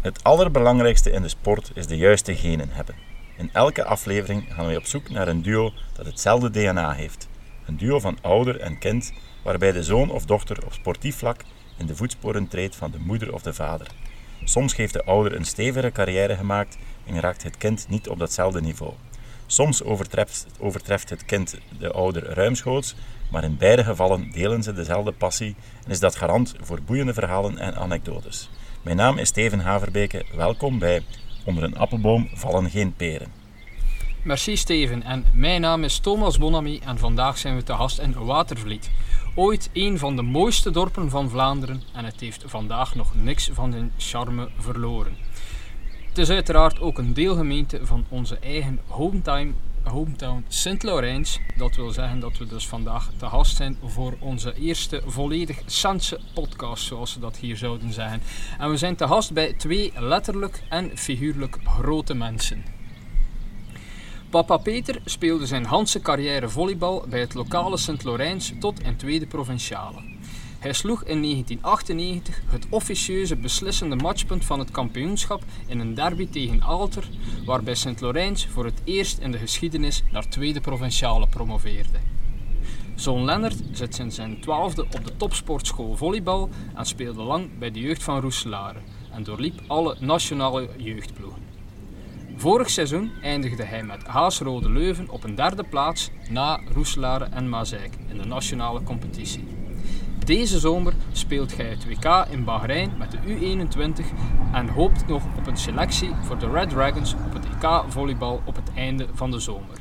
Het allerbelangrijkste in de sport is de juiste genen hebben. In elke aflevering gaan wij op zoek naar een duo dat hetzelfde DNA heeft. Een duo van ouder en kind, waarbij de zoon of dochter op sportief vlak in de voetsporen treedt van de moeder of de vader. Soms heeft de ouder een stevige carrière gemaakt en raakt het kind niet op datzelfde niveau. Soms overtreft, overtreft het kind de ouder ruimschoots, maar in beide gevallen delen ze dezelfde passie en is dat garant voor boeiende verhalen en anekdotes. Mijn naam is Steven Haverbeke. Welkom bij Onder een appelboom vallen geen peren. Merci Steven en mijn naam is Thomas Bonamy en vandaag zijn we te gast in Watervliet. Ooit een van de mooiste dorpen van Vlaanderen en het heeft vandaag nog niks van zijn charme verloren. Het is uiteraard ook een deelgemeente van onze eigen hometown, hometown Sint-Laurens. Dat wil zeggen dat we dus vandaag te gast zijn voor onze eerste volledig Santse podcast, zoals ze dat hier zouden zeggen. En we zijn te gast bij twee letterlijk en figuurlijk grote mensen. Papa Peter speelde zijn Hanse carrière volleybal bij het lokale Sint-Laurens tot in tweede provinciale. Hij sloeg in 1998 het officieuze beslissende matchpunt van het kampioenschap in een derby tegen Alter, waarbij Sint-Laurens voor het eerst in de geschiedenis naar tweede provinciale promoveerde. Zoon Lennart zit sinds zijn twaalfde op de topsportschool volleybal en speelde lang bij de jeugd van Roeselare en doorliep alle nationale jeugdploegen. Vorig seizoen eindigde hij met Haasrode Leuven op een derde plaats na Roeselare en Mazeik in de nationale competitie. Deze zomer speelt hij het WK in Bahrein met de U21 en hoopt nog op een selectie voor de Red Dragons op het EK volleybal op het einde van de zomer.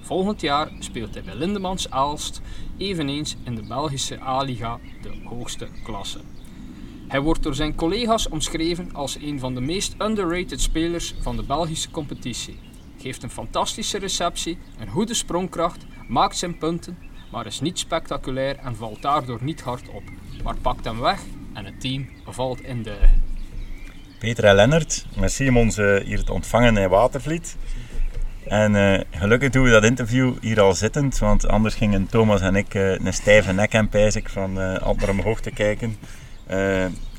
Volgend jaar speelt hij bij Lindemans Aalst, eveneens in de Belgische A-liga, de hoogste klasse. Hij wordt door zijn collega's omschreven als een van de meest underrated spelers van de Belgische competitie. Geeft een fantastische receptie, een goede sprongkracht, maakt zijn punten, maar is niet spectaculair en valt daardoor niet hard op. Maar pakt hem weg en het team valt in duigen. Peter en Lennart, merci om eh, hier te ontvangen in Watervliet. En uh, gelukkig doen we dat interview hier al zittend, want anders gingen Thomas en ik uh, een stijve nek en pijs van uh, altijd omhoog te kijken.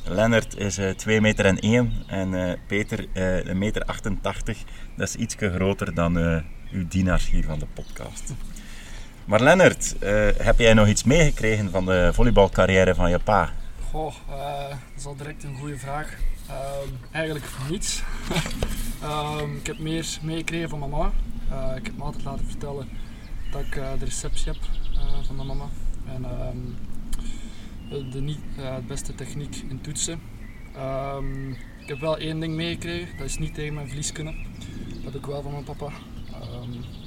Lennart is 2 meter en 1 en Peter 1 meter 88. Dat is iets groter dan uw dienaars hier van de podcast. Maar Lennart, uh, heb jij nog iets meegekregen van de volleybalcarrière van je pa? Goh, uh, dat is al direct een goede vraag. Uh, eigenlijk niets. Ehm, ik heb meer meegekregen van mama. Eh, ik heb me altijd laten vertellen dat ik de receptie heb van mijn mama. En ehm, de niet, de beste techniek in toetsen. Ehm, ik heb wel één ding meegekregen, dat is niet tegen mijn verlies kunnen. Dat heb ik wel van mijn papa.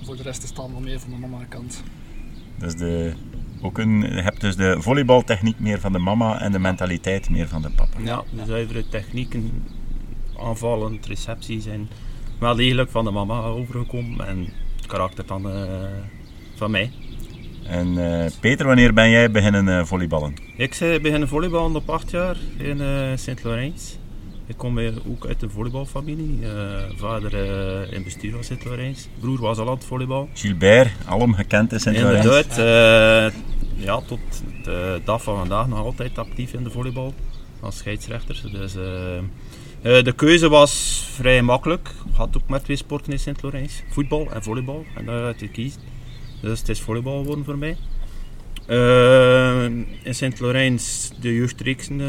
voor de rest is het allemaal meer van mijn mama kant. Dus de, ook een, je hebt dus de volleybaltechniek meer van de mama en de mentaliteit meer van de papa. Ja, de zuivere technieken, aanvallend, receptie zijn wel degelijk van de mama overgekomen en het karakter van, uh, van mij. En uh, Peter, wanneer ben jij beginnen uh, volleyballen? Ik ben beginnen volleyballen op 8 jaar in Sint-Laurens. Ik kom ook uit een volleybalfamilie. Uh, vader uh, in bestuur was sint Laurens. Broer was al aan het volleybal. Gilbert, alom gekend in sint. Inderdaad. Uh, ja, tot de dag van vandaag nog altijd actief in de volleybal. Als scheidsrechter. Dus, de keuze was vrij makkelijk. Ik had ook met twee sporten in sint Laurens. Voetbal en volleybal. En daaruit te kiezen. Dus het is volleybal geworden voor mij. in sint Laurens de jeugdreeksen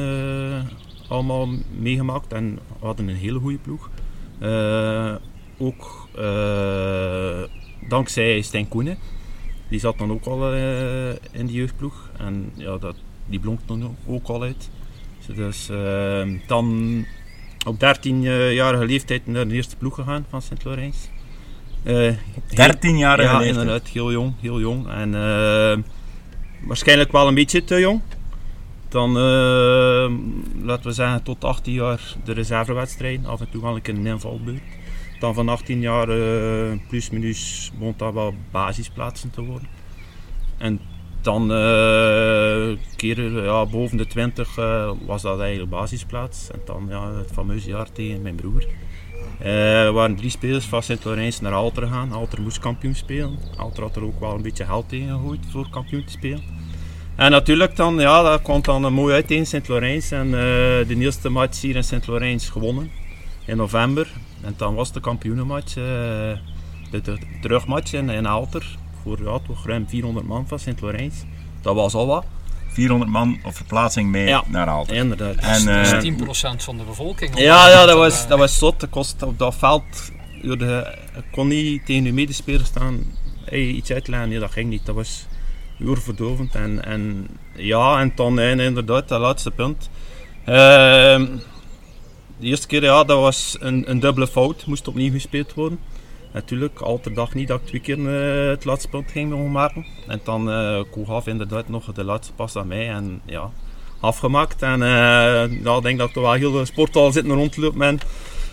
allemaal meegemaakt en we hadden een hele goede ploeg. Uh, ook uh, dankzij Stijn Koenen. Die zat dan ook al uh, in de jeugdploeg en ja, dat, die blonk dan ook al uit. Dus dan op 13-jarige leeftijd naar de eerste ploeg gegaan van Sint-Laurens. 13-jarige ja, inderdaad, heel jong, heel jong. En waarschijnlijk wel een beetje te jong. Dan, uh, laten we zeggen, tot 18 jaar de reservewedstrijd. Af en toe een invalbeurt. Dan van 18 jaar uh, plus minus begon dat wel basisplaatsen te worden. En dan uh, keer ja, boven de 20 uh, was dat eigenlijk basisplaats. En dan ja, het fameuze jaar tegen mijn broer. er waren drie spelers van Sint-Laurens naar Alter gegaan. Alter moest kampioen spelen. Alter had er ook wel een beetje geld tegen gegooid voor kampioen te spelen. En natuurlijk dan, ja, dat komt dan mooi uit in Sint-Laurens. En uh, de eerste match hier in Sint-Laurens gewonnen. in november. En dan was de kampioenenmatch, uh, de, de, terugmatch in, in Alter. Voor ja, toch ruim 400 man van Sint-Lorijns. Dat was al wat. 400 man op verplaatsing mee Ja. naar Alter. Inderdaad. En, Dat eh, is 10% van de bevolking. Ja, ja dat, Eh, was, dat was zot. Ik kost op dat veld. de- Ik kon niet tegen uw medespeler staan. Hey, iets uitleggen, nee, dat ging niet. Dat was oorverdovend. En, en ja, en dan inderdaad, dat laatste punt. Ehm, de eerste keer, ja, dat was een, een dubbele fout. Moest opnieuw gespeeld worden. Natuurlijk, altijd dag niet dat ik twee keer eh, het laatste punt ging maken. En dan eh Koegaf inderdaad nog de laatste pas aan mij. En ja, afgemaakt. En eh ja, ik denk dat toch wel heel de sporthal zitten rondlopen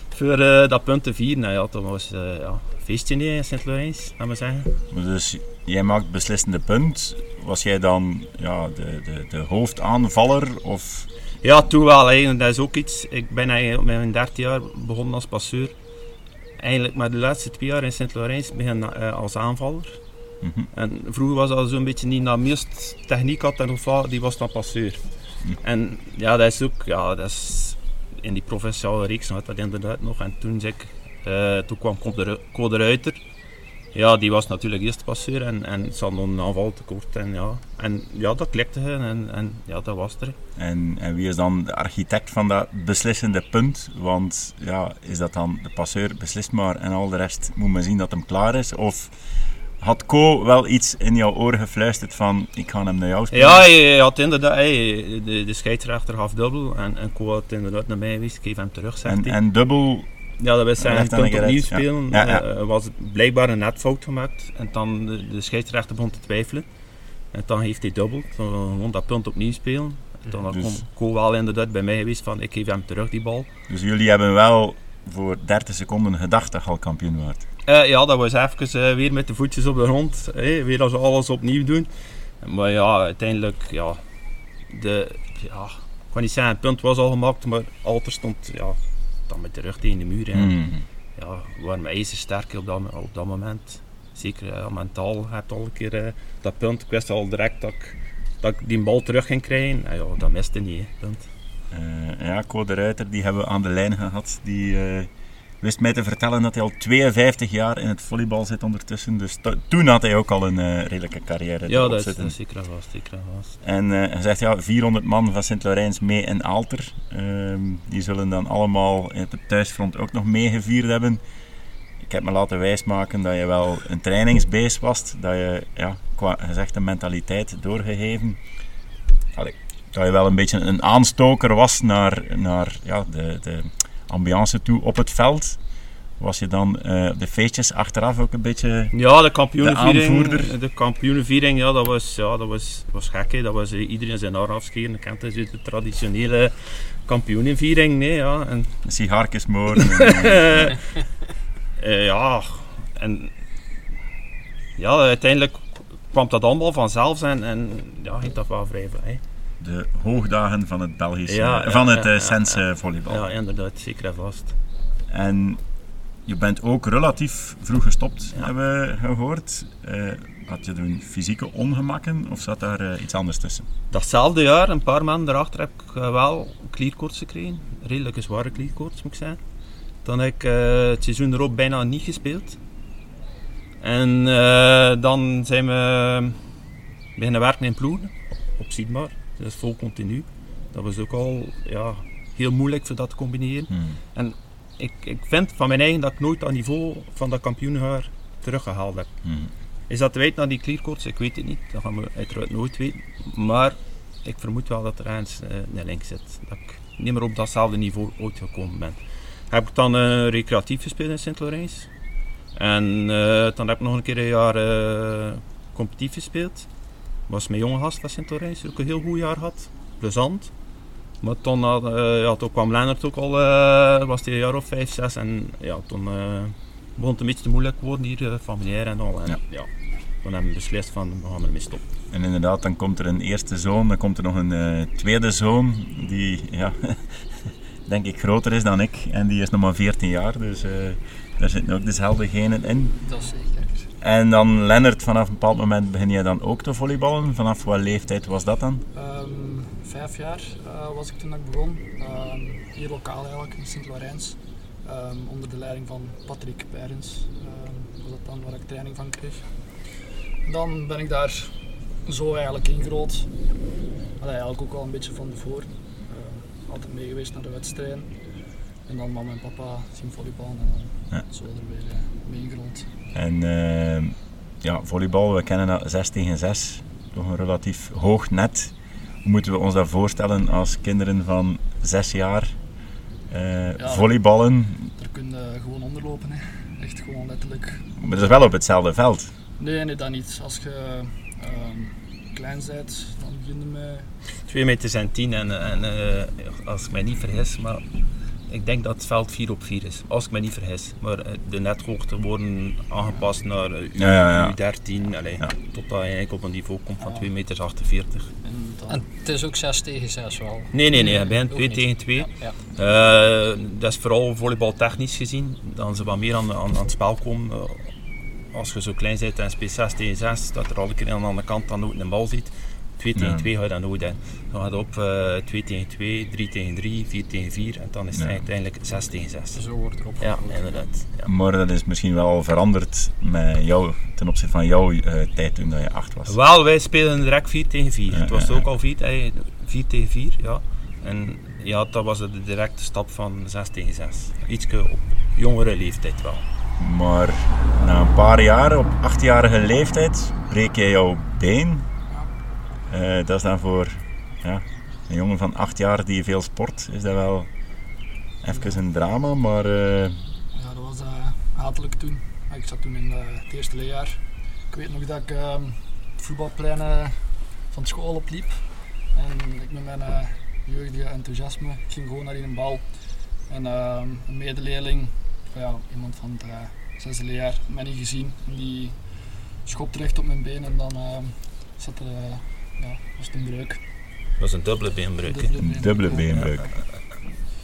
voor dat punt te vieren. Nou ja, dat was ja, feestje in Sint-Lorijns, laat maar zeggen. Dus jij maakt het beslissende punt. Was jij dan ja, de, de, de hoofdaanvaller? Of Ja, toen wel. Hè. Dat is ook iets. Ik ben eigenlijk op mijn 13 jaar begonnen als passeur. Eigenlijk maar de laatste twee jaar in Sint-Lorijns begin eh, als aanvaller. Mhm. En vroeger was dat zo'n beetje niet naar meest techniek had en of die was dan passeur. Hm. En ja, dat is ook, ja, dat is in die provinciale reeks had dat inderdaad nog. En toen, zei ik, eh, toen kwam Code Ruiter. Ja, die was natuurlijk eerst passeur en, en ze hadden een aanval tekort. En ja, en ja dat klikte en, en ja, dat was er. En, en wie is dan de architect van dat beslissende punt? Want ja, is dat dan de passeur beslist maar en al de rest moet men zien dat hem klaar is? Of had Co wel iets in jouw oren gefluisterd van ik ga hem naar jou spelen? Ja, je had inderdaad, hey, de, de scheidsrechter gaf dubbel en, en Ko had inderdaad naar mij geweest, ik geef hem terug, en, hij. en dubbel, Ja, dat was zijn punt opnieuw ja. spelen. Ja, ja. eh, was het blijkbaar een netfout gemaakt. En dan de, de scheidsrechter begon te twijfelen. En dan heeft hij dubbel. Dan gewoon dat punt opnieuw spelen. En dan Dus- kon Ko wel inderdaad bij mij geweest van ik geef hem terug die bal. dus jullie hebben wel voor 30 seconden gedacht dat je al kampioen wordt. Eh, ja, dat was even eh, weer met de voetjes op de grond. weer als alles opnieuw doen. Maar ja, uiteindelijk, ja, de, ja, ik kan niet zeggen, het punt was al gemaakt, maar Alter stond ja, dan met de rug tegen de muur. En, Mhm. ja, we waren ijzersterk op dat, op dat moment. Zeker ja, mentaal heb al een keer eh, dat punt. Ik wist al direct dat ik, dat ik die bal terug ging krijgen. En ja, dat miste niet. hè, punt. Eh, ja, Co de Ruiter, die hebben we aan de lijn gehad. Die eh, wist mij te vertellen dat hij al 52 jaar in het volleybal zit ondertussen. Dus to- toen had hij ook al een eh, redelijke carrière Ja, dat is, dat is zeker en vast. Zeker en vast. En eh, hij zegt ja, 400 man van Sint-Laurijns mee in Alter. Ehm, die zullen dan allemaal in het thuisfront ook nog meegevierd hebben. Ik heb me laten wijsmaken dat je wel een trainingsbeest was. Dat je ja, qua gezegde mentaliteit doorgegeven. Allee, dat je wel een beetje een aanstoker was naar, naar ja, de, de ambiance toe op het veld. Was je dan eh, de feestjes achteraf ook een beetje... Ja, de kampioenenviering. De aanvoerder. De kampioenenviering, ja, dat was, ja, dat was, was gek. Hè. Dat was eh, iedereen zijn haar afscheren. Kent de traditionele kampioenenviering. Nee, ja. En, Sigaartjes moren. en, eh, ja, en ja, uiteindelijk kwam dat allemaal vanzelf en, en ja, ging dat wel vrij vrij. De hoogdagen van het Belgische, Ja, ja, van het ja, eh, ja, Sense volleybal. Ja, inderdaad, zeker en vast. En je bent ook relatief vroeg gestopt, hebben we gehoord. Eh, had je toen fysieke ongemakken of zat daar eh, iets anders tussen? Datzelfde jaar, een paar maanden daarachter, heb ik eh, wel klierkoorts gekregen. Redelijk een zware klierkoorts, moet ik zeggen. Dan heb ik het seizoen erop bijna niet gespeeld. En dan zijn we beginnen werken in ploegen, op Siedmar. Dat is vol continu. Dat was ook al ja, heel moeilijk voor dat te combineren. Hmm. Ik, ik vind van mijn eigen dat ik nooit dat niveau van dat kampioenjaar teruggehaald heb. Hmm. Is dat te weten naar die klierkoorts? Ik weet het niet. Dat gaan we uiteraard nooit weten. Maar ik vermoed wel dat er ergens eh, een link zit. Dat ik niet meer op datzelfde niveau ooit gekomen ben. Heb ik dan eh, recreatief gespeeld in Sint-Lorijns. En eh, dan heb ik nog een keer een jaar competitief gespeeld. Was mijn jonge gast van Sint-Lorijns, die ook een heel goed jaar had. Plezant. Maar toen, had, eh, ja, toen kwam Lennart ook al, eh, was hij een jaar of vijf, zes. En ja, toen eh, begon het een beetje te moeilijk worden hier, familiair en al. En, Ja. ja. Toen hebben we beslist van, we gaan ermee stoppen. En inderdaad, dan komt er een eerste zoon, dan komt er nog een eh, tweede zoon, die ja, denk ik groter is dan ik. En die is nog maar 14 jaar, dus eh, daar zitten ook dezelfde genen in. Dat is. En dan Lennart, vanaf een bepaald moment begin je dan ook te volleyballen. Vanaf wat leeftijd was dat dan? Ehm, vijf jaar eh, was ik toen ik begon. Ehm, hier lokaal eigenlijk, in Sint-Lorijns. Ehm, onder de leiding van Patrick Perens was dat dan waar ik training van kreeg. Dan ben ik daar zo eigenlijk ingerold. Allee, eigenlijk ook al een beetje van tevoren. Altijd mee geweest naar de wedstrijden. En dan mama en papa zien volleyballen en dan Ja. zo er weer eh, mee ingerold. En eh, ja, volleybal, we kennen dat 6 tegen 6. Toch een relatief hoog net. Hoe moeten we ons dat voorstellen als kinderen van 6 jaar eh, Ja. volleyballen? Daar kun je gewoon onderlopen. Hè. Echt gewoon letterlijk Maar dat is wel op hetzelfde veld. Nee, nee, dat niet. Als je ehm, klein bent, dan begin je met... 2 meter zijn 10 en, en eh, als ik mij niet vergis, maar ik denk dat het veld 4 op 4 is. Als ik mij niet vergis. Maar eh, de nethoogte worden aangepast naar eh, U, Ja, ja, ja. U13, allee, Ja. tot dat je eigenlijk op een niveau komt van Ja. 2 meter 48. En het is ook 6 tegen 6 wel. Nee, nee, nee, je bent Ook 2 niet. tegen 2. Ja, ja. Eh, dat is vooral volleybaltechnisch gezien. Dan ze wat meer aan, aan, aan het spel komen. Eh, als je zo klein bent en speelt 6 tegen 6, dat er alle keer aan de andere kant dan nooit een bal ziet. 2 tegen Ja. 2 ga je dat nooit in. Dan gaat het op eh 2 tegen 2, 3 tegen 3, 4 tegen 4 en dan is het Ja. uiteindelijk 6 tegen 6. Zo wordt erop Ja, inderdaad. Ja. Maar dat is misschien wel veranderd met jou, ten opzichte van jouw eh, tijd toen dat je 8 was. Wel, wij spelen direct 4 tegen 4. Ja, het was ja, ook ja. al 4, eh, 4 tegen 4, ja. En ja, dat was de directe stap van 6 tegen 6. Iets op jongere leeftijd wel. Maar na een paar jaar, op achtjarige leeftijd, breek jij jouw been. Eh, dat is dan voor ja, een jongen van acht jaar die veel sport, is dat wel even een drama. Maar eh, ja, dat was eh, hatelijk toen. Ik zat toen in het eerste leerjaar. Ik weet nog dat ik ehm, het voetbalplein eh, van school opliep. En ik met mijn eh, jeugdige enthousiasme ging gewoon naar die een bal. En ehm, een medeleerling, ja, iemand van het eh, zesde leerjaar, mij niet gezien. En die schopte recht op mijn been en dan ehm, zat er, ja, was het een breuk. Dat was een dubbele beenbreuk. een dubbele beenbreuk.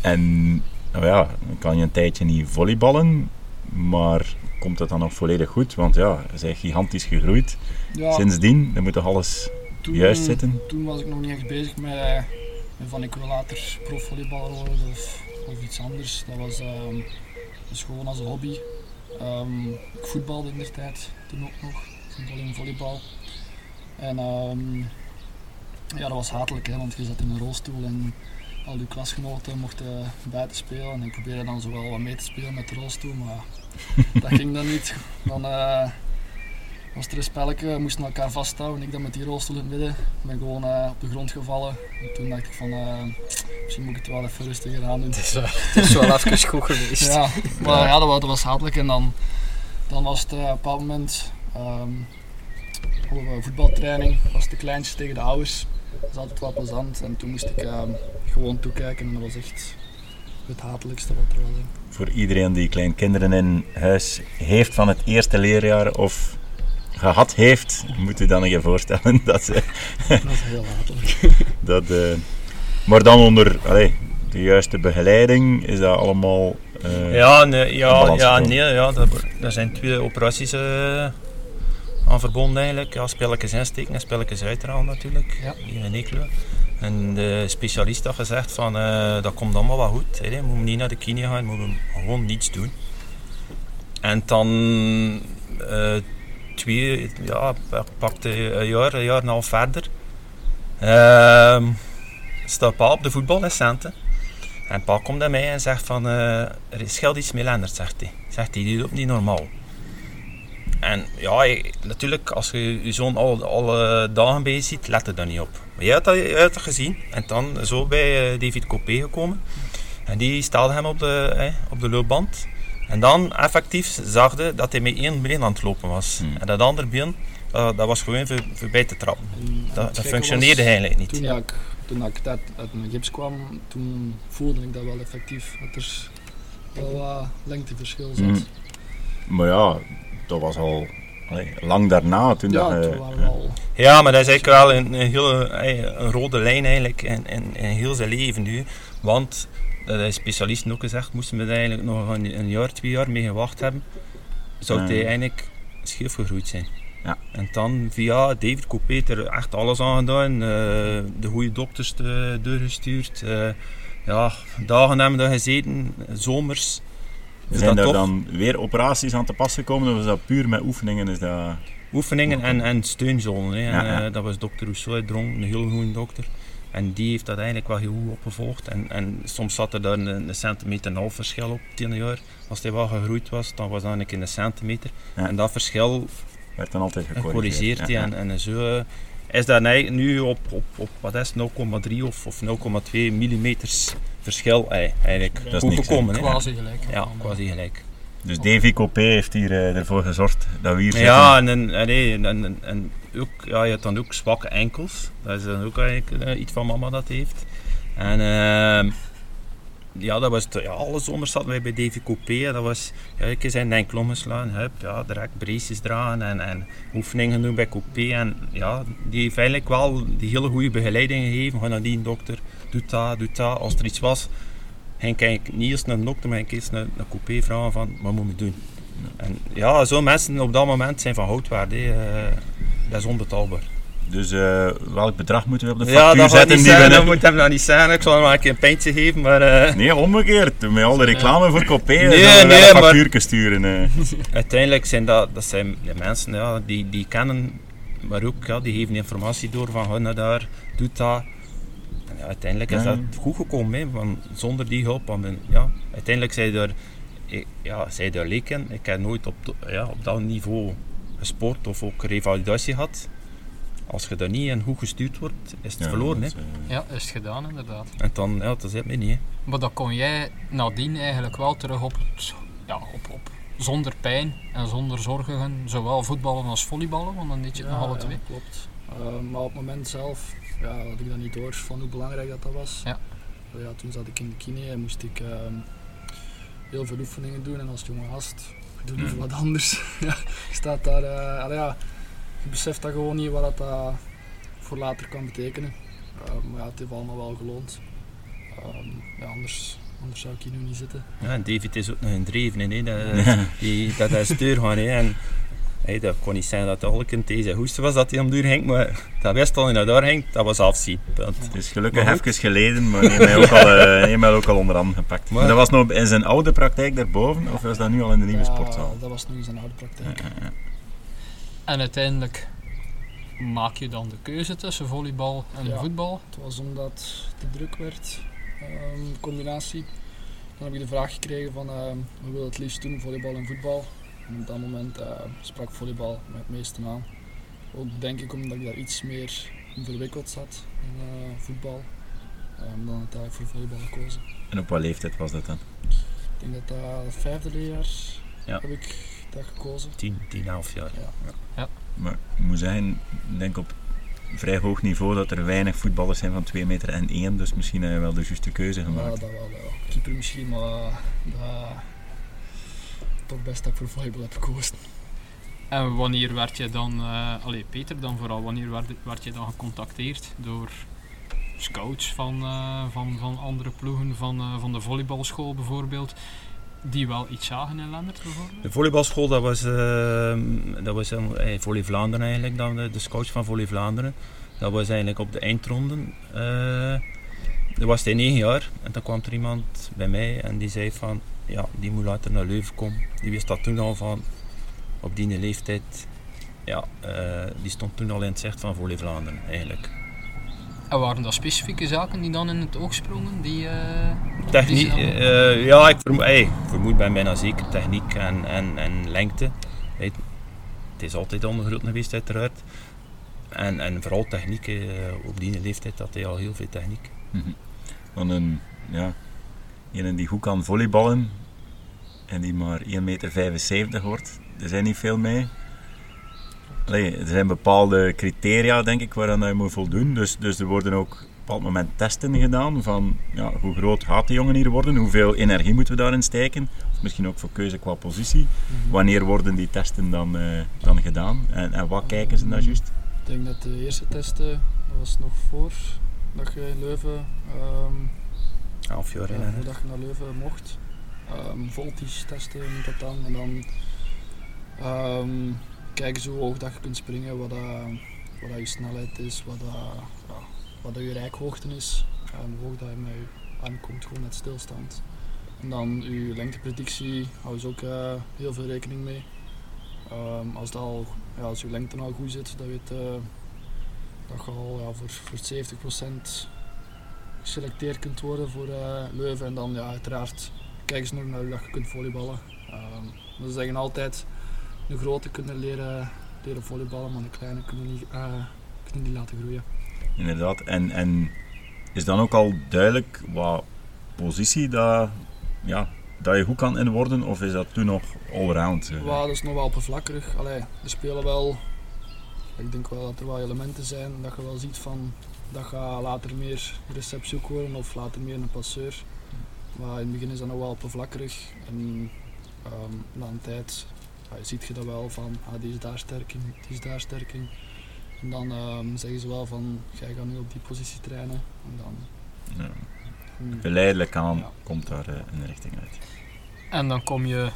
En nou ja, dan kan je een tijdje niet volleyballen, maar komt dat dan nog volledig goed? Want ja, je bent gigantisch gegroeid. Ja, Sindsdien, dan moet toch alles toen, juist zitten? Toen was ik nog niet echt bezig met, eh, met van ik wil later profvolleyballer worden of, of iets anders. Dat was ehm, dus gewoon als een hobby. Ehm, ik voetbalde in de tijd toen ook nog, voetbal en volleybal. En ehm, ja, dat was hatelijk, hè, want je zat in een rolstoel en al je klasgenoten mochten buiten spelen. En ik probeerde dan zowel wat mee te spelen met de rolstoel, maar dat ging dan niet. Dan, eh, was er een spelletje, we moesten elkaar vasthouden. Ik dan met die rolstoel in het midden. Ik ben gewoon eh, op de grond gevallen. En toen dacht ik van, eh, misschien moet ik het wel even rustiger aan doen. Het is, het is wel even goed geweest. Ja, maar ja, dat, was, dat was hatelijk. En dan, dan was het op een bepaald moment hadden we voetbaltraining. was de kleinste tegen de ouders. Dat is altijd wel plezant. En toen moest ik ehm, gewoon toekijken en dat was echt het hatelijkste wat er was. hè. Voor iedereen die kleine kinderen in huis heeft van het eerste leerjaar of gehad heeft, moet u dan je voorstellen dat ze Dat is heel hatelijk. dat. eh, maar dan onder allee, de juiste begeleiding is dat allemaal. eh, Ja, nee, ja, ja, nee, ja dat, daar zijn twee operaties eh, aan verbonden eigenlijk. Ja, spelletjes insteken en spelletjes uithalen natuurlijk, Ja. hier in Eeklo. En de specialist had gezegd van, eh, dat komt allemaal wel goed. Hè. We moeten niet naar de kine gaan, we moeten gewoon niets doen. En dan eh, twee, ja, pakte een jaar, een jaar en een half verder. Ehm staat pa op de voetbalessenten. En pa komt naar mij en zegt van, eh, er is geld iets mee Lennart, zegt hij. Zegt hij, die niet normaal. En ja, je- natuurlijk, als je je zoon al, alle dagen bij je ziet, let er dan niet op. Maar jij had dat, jij had dat gezien. En dan zo bij eh, David Copé gekomen. En die stelde hem op de, eh, op de loopband. En dan effectief zag je dat hij met één been aan het lopen was. Hmm. En dat andere been, dat, dat was gewoon voor, voorbij te trappen. Dat, functioneerde was, eigenlijk niet. Toen, dat ik, toen dat ik uit, uit mijn gips kwam, toen voelde ik dat wel effectief. Dat er wel wat lengteverschil zat. Mm. Maar ja, dat was al allee, lang daarna toen Ja, dat toen we al... Ja, maar dat is eigenlijk wel een, een hele eh, een rode lijn eigenlijk in, in, in heel zijn leven nu. Want, dat heeft specialisten ook gezegd, moesten we er eigenlijk nog een, een jaar, twee jaar mee gewacht hebben, zou Ja. hij eigenlijk scheef gegroeid zijn. Ja. En dan via David Copé er echt alles aan gedaan, eh, de goede dokters te- doorgestuurd. eh, ja, dagen hebben we daar gezeten, zomers. Is Zijn er tof. dan weer operaties aan te pas gekomen of is dat puur met oefeningen? Is dat... Oefeningen en, en Ja, ja. eh, dat was dokter Rousseau Dronk, een heel goede dokter. En die heeft dat eigenlijk wel heel goed opgevolgd. En, en soms zat er daar een, een centimeter en een half verschil op tien jaar. Als hij wel gegroeid was, dan was dat een keer een centimeter. Ja. En dat verschil werd dan altijd gecorrigeerd? Ja, En, en zo eh, is dat eigenlijk nu op, op, op wat is het, 0,3 of, of 0,2 millimeters verschil eigenlijk Dat goed niks, hè. gekomen. Quasi gelijk. Ja, quasi gelijk. Dus Davy Copé heeft hier eh, ervoor gezorgd dat we hier zitten. Ja, en, en, en, en, en ook, ja, je hebt dan ook zwakke enkels. Dat is dan ook eigenlijk eh, iets van mama dat heeft. En ehm, ja, dat was te- ja, wij bij Davy Coupé. Dat was, ja, ik zijn enkel omgeslaan, hup, ja, direct braces dragen en, en oefeningen doen bij Coupé. En ja, die heeft eigenlijk wel die hele goede begeleiding gegeven. Ga naar die dokter, doe dat, doe dat. Als er iets was, ging ik niet eens naar een dokter, maar ik eerst naar, naar Coupé vragen van, wat moet ik doen? En ja, zo'n mensen op dat moment zijn van hout waard. hè. Eh, dat is onbetaalbaar. Dus eh, welk bedrag moeten we op de Ja, factuur dat gaat zetten? niet die zijn, dat moet hem nou niet zijn. Ik zal hem maar een keer een pijntje geven, maar eh, Nee, omgekeerd. Met al de reclame voor Copé Nee, nee, we nee, een maar- sturen. eh. uiteindelijk zijn dat, dat zijn de mensen ja, die, die kennen, maar ook ja, die geven informatie door van ga naar daar, doe dat. En ja, uiteindelijk is Ja. dat goed gekomen, hè, want zonder die hulp. Want, ja, uiteindelijk zij er, ja, zij daar leken. Ik heb nooit op, ja, op dat niveau gesport of ook revalidatie gehad. Als je daar niet en goed gestuurd wordt, is het Ja, verloren. Hè. eh, Ja, is het gedaan inderdaad. En dan, ja, dat zit me niet. Hè. Maar dan kon jij nadien eigenlijk wel terug op, het, ja, op, op zonder pijn en zonder zorgen, gaan, zowel voetballen als volleyballen, want dan deed je het nog alle twee. klopt. Eh, maar op het moment zelf ja, had ik dat niet door van hoe belangrijk dat, dat was. Ja. Eh, ja, toen zat ik in de kine en moest ik ehm, heel veel oefeningen doen. En als jonge gast, ik doe liever Mm. wat anders. ja, je staat daar, eh, ja, je beseft dat gewoon niet wat dat eh, voor later kan betekenen. Eh, maar ja, het heeft allemaal wel geloond. Ehm, ja, anders, anders zou ik hier nu niet zitten. Ja, en David is ook nog een dreven, hè. Dat, die, dat is deur gaan. Hè. En, hey, dat kon niet zijn dat het al een deze hoesten was dat hij om duur ging, maar dat wist al dat daar ging, dat was afzien. Het is gelukkig Maar even geleden, maar die heeft mij ook al, mij ook al onder gepakt. Maar dat was nog in zijn oude praktijk daarboven, of was dat nu al in de nieuwe Ja, sportzaal? Dat was nog eens een oude praktijk. En uiteindelijk maak je dan de keuze tussen volleybal en Ja. voetbal. Het was omdat het te druk werd, ehm, de combinatie. Dan heb ik de vraag gekregen van ehm we willen het liefst doen, volleybal en voetbal. En op dat moment eh, sprak volleybal mij het meeste aan. Ook denk ik omdat ik daar iets meer in verwikkeld zat in eh, voetbal. Ehm, dan uiteindelijk voor volleybal gekozen. En op wat leeftijd was dat dan? Ik denk dat dat het vijfde leerjaar Ja. heb ik dat gekozen. 10, 10, 11 jaar. Maar ik moet zeggen, ik denk op vrij hoog niveau dat er weinig voetballers zijn van 2 meter en 1, dus misschien heb je wel de juiste keuze Ja, gemaakt. dat wel. wel. Keeper misschien, maar dat, toch best dat ik voor volleybal heb gekozen. En wanneer werd je dan, eh allee Peter dan vooral, wanneer werd, werd je dan gecontacteerd door scouts van, eh, van, van andere ploegen, van, eh, van de volleybalschool bijvoorbeeld, die wel iets zagen in Lennert bijvoorbeeld? De volleybalschool, dat was, ehm, dat was eh, Volley Vlaanderen eigenlijk, dan de, coach van Volley Vlaanderen. Dat was eigenlijk op de eindronden. eh dat was hij 9 jaar en dan kwam er iemand bij mij en die zei van, ja, die moet later naar Leuven komen. Die wist dat toen al van, op die leeftijd, ja, eh, die stond toen al in het zicht van Volley Vlaanderen eigenlijk. En waren dat specifieke zaken die dan in het oog sprongen? Die, eh, Techniek, die ze dan- eh, ja, ik vermoed, hey, vermoed ben bijna zeker techniek en, en, en lengte. Hey, het is altijd ondergroot geweest uiteraard. En, en vooral techniek, eh, op die leeftijd had hij al heel veel techniek. Mhm. Van een, ja, een die goed kan volleyballen en die maar 1,75 meter wordt, er zijn niet veel mee. Allee, er zijn bepaalde criteria, denk ik, waaraan je moet voldoen. Dus, dus er worden ook op een bepaald moment testen gedaan van ja, hoe groot gaat die jongen hier worden, hoeveel energie moeten we daarin steken. Of misschien ook voor keuze qua positie. Wanneer worden die testen dan, eh, dan gedaan en, en wat kijken ze daar juist? Ik denk dat de eerste testen, dat was nog voor dat je in Leuven, ehm, Half jaar in. ja, voordat je naar Leuven mocht. Ehm voltage testen moet dat dan. En dan ehm, kijken hoe hoog dat je kunt springen, wat, dat, wat dat je snelheid is, wat, dat, wat dat je rijkhoogte is. En hoe hoog dat je met je aankomt, gewoon met stilstand. En dan uw lengtepredictie houden ze ook eh, heel veel rekening mee. Ehm, als, dat al, ja, als uw lengte al goed zit, dan weet uh, dat je al ja, voor, voor 70% geselecteerd kunt worden voor uh, Leuven. En dan ja, uiteraard kijken ze nog naar hoe je kunt volleyballen. Um, ze zeggen altijd, de grote kunnen leren, leren volleyballen, maar de kleine kunnen niet, kunnen niet laten groeien. Inderdaad, en, en is dan ook al duidelijk wat positie dat, ja, dat je goed kan in worden, of is dat toen nog allround? Ja, dat is nog wel oppervlakkig. Allee, er spelen wel, ik denk wel dat er wel elementen zijn dat je wel ziet van dat je later meer receptzoek worden of later meer een passeur. Maar in het begin is dat nog wel oppervlakkig en um, na een tijd ja, ziet je dat wel van ah, die is daar sterking, die is daar sterking. En dan um, zeggen ze wel van, jij gaat nu op die positie trainen. En dan, ja. Hmm. Geleidelijk aan ja. komt daar uh, een richting uit. En dan kom je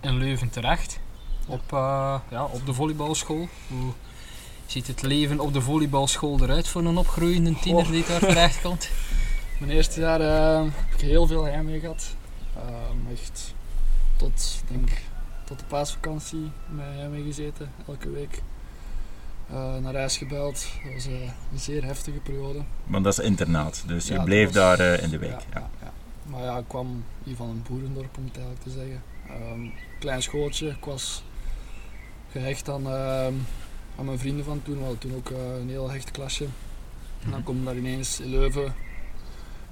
in Leuven terecht, op, uh, ja, op de volleybalschool. Hoe ziet het leven op de volleybalschool eruit voor een opgroeiende tiener oh. die daar terecht komt? Mijn eerste jaar uh, heb ik heel veel heimwee gehad. Uh, echt tot, denk, tot de paasvakantie met heimwee gezeten, elke week uh, naar huis gebeld. Dat was uh, een zeer heftige periode. Want dat is internaat, dus je bleef daar uh, in de week. Ja, ja. Maar ja, ik kwam hier van een boerendorp om het eigenlijk te zeggen. Um, klein schooltje, ik was gehecht aan, ehm, aan mijn vrienden van toen. We hadden toen ook een heel hecht klasje. En dan mhm. kom ik daar ineens in Leuven.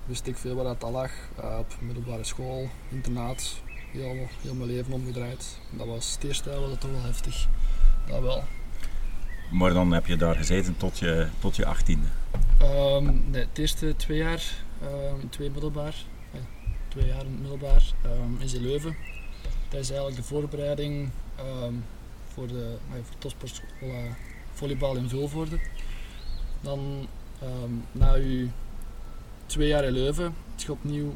Wist ik veel waar dat al lag. op middelbare school, internaat. Heel, heel mijn leven omgedraaid. Dat was het eerste jaar was dat toch wel heftig. Dat wel. Maar dan heb je daar gezeten tot je, tot je achttiende? Um, nee, het eerste twee jaar, um, twee middelbaar, ja, twee jaar middelbaar, um, is in Leuven. Dat is eigenlijk de voorbereiding voor de uh, voor topsportschool uh, volleybal in Vilvoorde. Dan na je twee jaar in Leuven heb je opnieuw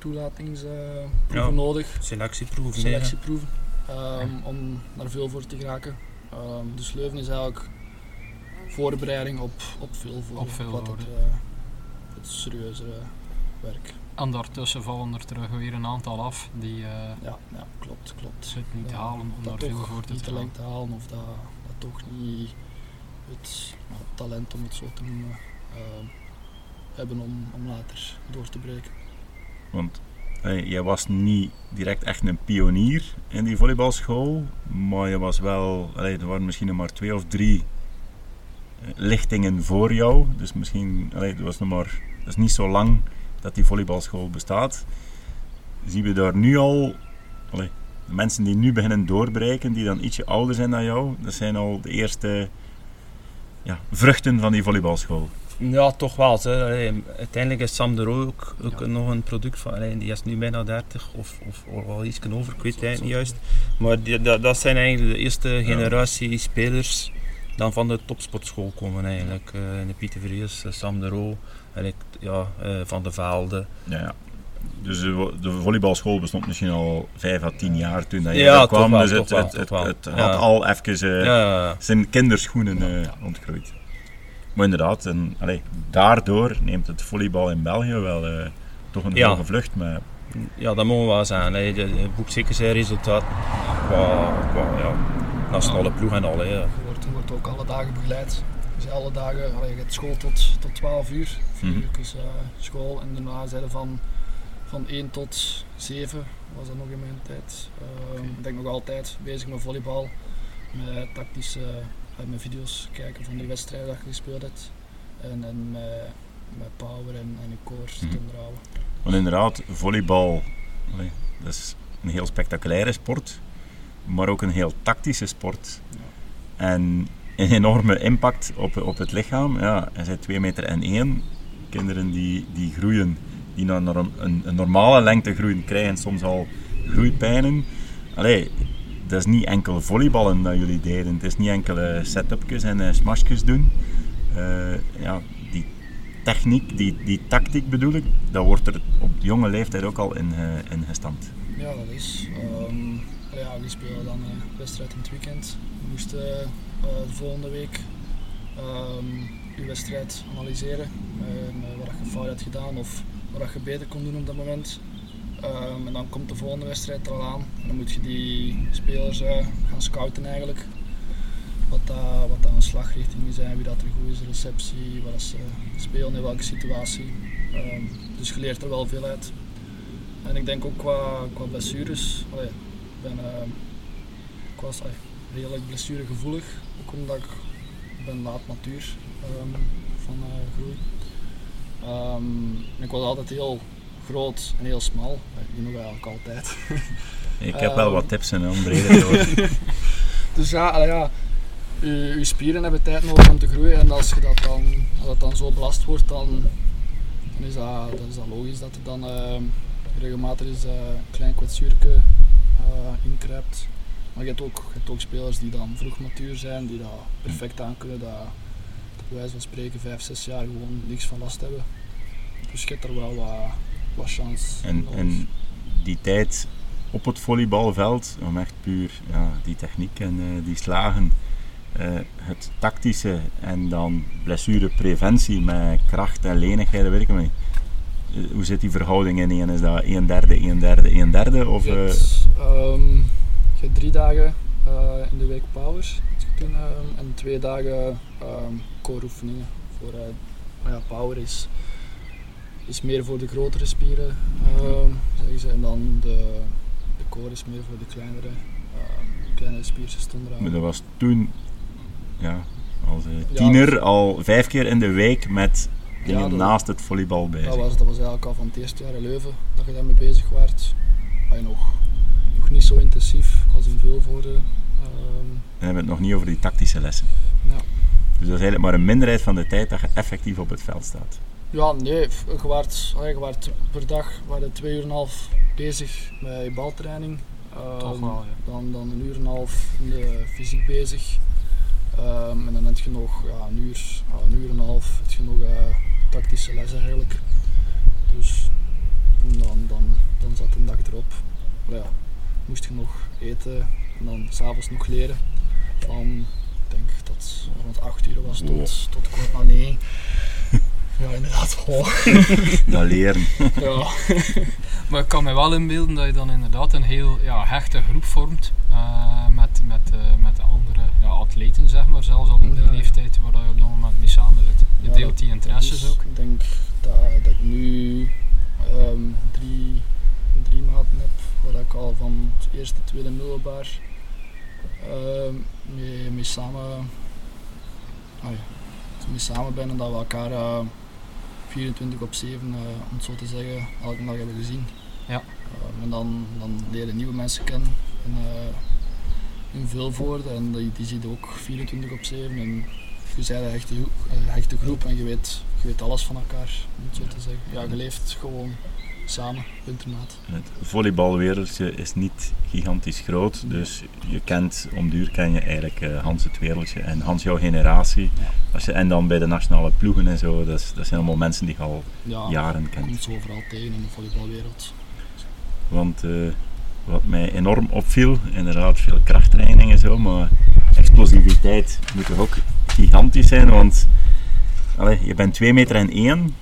toelatingsproeven ja, nodig. Selectieproeven. Selectieproeven um, om naar veel voor te geraken. Um, dus Leuven is eigenlijk voorbereiding op, op veel voor. Op veel wat het, uh, het serieuzere werk. En daartussen vallen er terug weer een aantal af die uh, ja, ja, klopt, klopt. het niet ja, halen om daar veel voor te niet te te halen of dat, dat toch niet het nou, talent om het zo te noemen uh, hebben om, om later door te breken. Want Hey, jij was niet direct echt een pionier in die volleybalschool, maar je was wel, er waren misschien nog maar twee of drie eh, lichtingen voor jou. Dus misschien, allee, het was nog maar, is niet zo lang dat die volleybalschool bestaat. Zien we daar nu al, de mensen die nu beginnen doorbreken, die dan ietsje ouder zijn dan jou, dat zijn al de eerste ja, vruchten van die volleybalschool. Ja, toch wel. Hè. uiteindelijk is Sam de Roo ook, ook nog een product van. Allee, die is nu bijna 30 of, of, al iets over, ik weet het eigenlijk niet juist. Maar die, dat, dat zijn eigenlijk de eerste generatie spelers dan van de topsportschool komen eigenlijk. Uh, de Pieter Vries, uh, Sam de Roo, ja, uh, Van de Vaalde. Ja. Dus de, de, volleybalschool bestond misschien al 5 à 10 jaar toen dat je ja, kwam. Wel, dus het, het, het, het, had al even zijn kinderschoenen ontgroeid. Maar inderdaad, en, allee, daardoor neemt het volleybal in België wel uh, toch een ja. vlucht. Maar... Ja, dat mogen we wel zijn. Hè. De, boekt zeker zijn resultaat qua, qua ja, nationale ploeg en al. Hè. Je wordt, wordt ook alle dagen begeleid. Dus alle dagen, allee, je gaat school tot, tot 12 uur. 4 mm -hmm. uur is uh, school en daarna zijn van, van 1 tot 7 was dat nog in mijn tijd. Uh, ik denk nog altijd bezig met volleybal, met tactische mijn video's kijken van die wedstrijden dat je gespeeld hebt. En, en met, met power en, en core te mm. Want inderdaad, volleybal, dat is een heel spectaculaire sport, maar ook een heel tactische sport. Ja. En een enorme impact op, op het lichaam. Ja, hij zijn 2 meter en 1. Kinderen die, die groeien, die naar een, een, een normale lengte groeien, krijgen soms al groeipijnen. Allee, dat is niet enkel volleyballen dat jullie deden. Het is niet enkele set-upjes en uh, smashjes doen. Uh, ja, die techniek, die, die tactiek bedoel ik, dat wordt er op jonge leeftijd ook al in, in gestand. Ja, dat is. Um, ja, we spelen dan een wedstrijd in het weekend. We moesten de volgende week um, uw wedstrijd analyseren. wat je fout hebt gedaan of wat je beter kon doen op dat moment. Ehm, en dan komt de volgende wedstrijd er al aan. En dan moet je die spelers eh, gaan scouten eigenlijk. Wat, dat wat dat een slagrichting zijn, wie dat er goed is, receptie, wat ze spelen, in welke situatie. Ehm, dus je leert er wel veel uit. En ik denk ook qua, qua blessures. Ik ben, uh, ik was redelijk blessuregevoelig, ook omdat ik ben laat matuur um, van uh, groei. Ik was altijd heel groot en heel smal, die nog eigenlijk altijd. ik heb wel wat tips en om breder te dus ja, allee, ja je, je, spieren hebben tijd nodig om te groeien en als je dat dan, als dat dan zo belast wordt, dan, dan, is, dat, dan is dat logisch dat er dan uh, regelmatig eens uh, een klein kwetsuurke uh, inkruipt. Maar je hebt, ook, je hebt ook spelers die dan vroeg matuur zijn, die dat perfect aan kunnen, dat, bij wijze van spreken 5, 6 jaar gewoon niks van last hebben. Dus je hebt er wel wat chance. En, en die tijd op het volleybalveld, om echt puur ja, die techniek en uh, die slagen, uh, het tactische en dan blessurepreventie met kracht en lenigheid, ik niet. Uh, hoe zit die verhouding in? Is dat 1 derde, 1 derde, 1 derde? Of, je, hebt, um, je hebt drie dagen in de week powers doen, um, en twee dagen um, core oefeningen. Voor, ja, power is is meer voor de grotere spieren, uh, zeggen ze. En dan de, de core is meer voor de kleinere, uh, kleinere spiersystemen. Maar dat was toen, ja, als uh, tiener, ja, al vijf keer in de week met dingen ja, dat, naast het volleybal bezig. Dat was, dat was eigenlijk al van het eerste jaar in Leuven dat je daarmee bezig was. Maar nog, nog niet zo intensief als in Vilvoorde. En we hebben het nog niet over die tactische lessen. Ja. Dus dat is eigenlijk maar een minderheid van de tijd dat je effectief op het veld staat. Ja, nee, je waart, je waart per dag waren twee uur en een half bezig met je baltraining. Um, wel, ja. dan, dan een uur en een half in de fysiek bezig. Um, en dan heb je nog ja, een, uur, een uur en een half heb je nog uh, tactische lessen eigenlijk. Dus dan, dan, dan zat een dag erop. Maar ja, moest je nog eten en dan s'avonds nog leren. Van, ik denk dat het rond 8 uur was tot, tot kwart na 9. Ja, inderdaad. Oh. dat leren. ja. maar ik kan me wel inbeelden dat je dan inderdaad een heel ja, hechte groep vormt uh, met, met, uh, met de andere ja, atleten, zeg maar, zelfs op de ja. leeftijd waar je op dat moment mee samen zit. Je ja, deelt die interesses ook. Ik denk dat, dat ik nu um, drie, drie maanden heb waar ik al van het eerste, tweede middelbaar uh, mee, mee samen ah, mee samen ben en dat we elkaar uh, 24 op 7, uh, om het zo te zeggen, elke dag hebben gezien. Ja. Uh, en dan, dan leren nieuwe mensen kennen in, in Vilvoorde en die, die zie je ook 24 op 7. En je bent een hechte, hechte groep en je weet, je weet alles van elkaar, om het zo te zeggen. Ja, je leeft gewoon samen, internaat. Het volleybalwereldje is niet gigantisch groot, dus je kent, om duur ken je eigenlijk uh, Hans het wereldje en Hans jouw generatie. Ja. Als je, en dan bij de nationale ploegen en zo, dat, is, dat zijn allemaal mensen die je al ja, jaren kent. komt zo overal tegen in de volleybalwereld. Want uh, wat mij enorm opviel, inderdaad veel krachttraining en zo, maar explosiviteit moet toch ook gigantisch zijn, want allee, je bent 2 meter en 1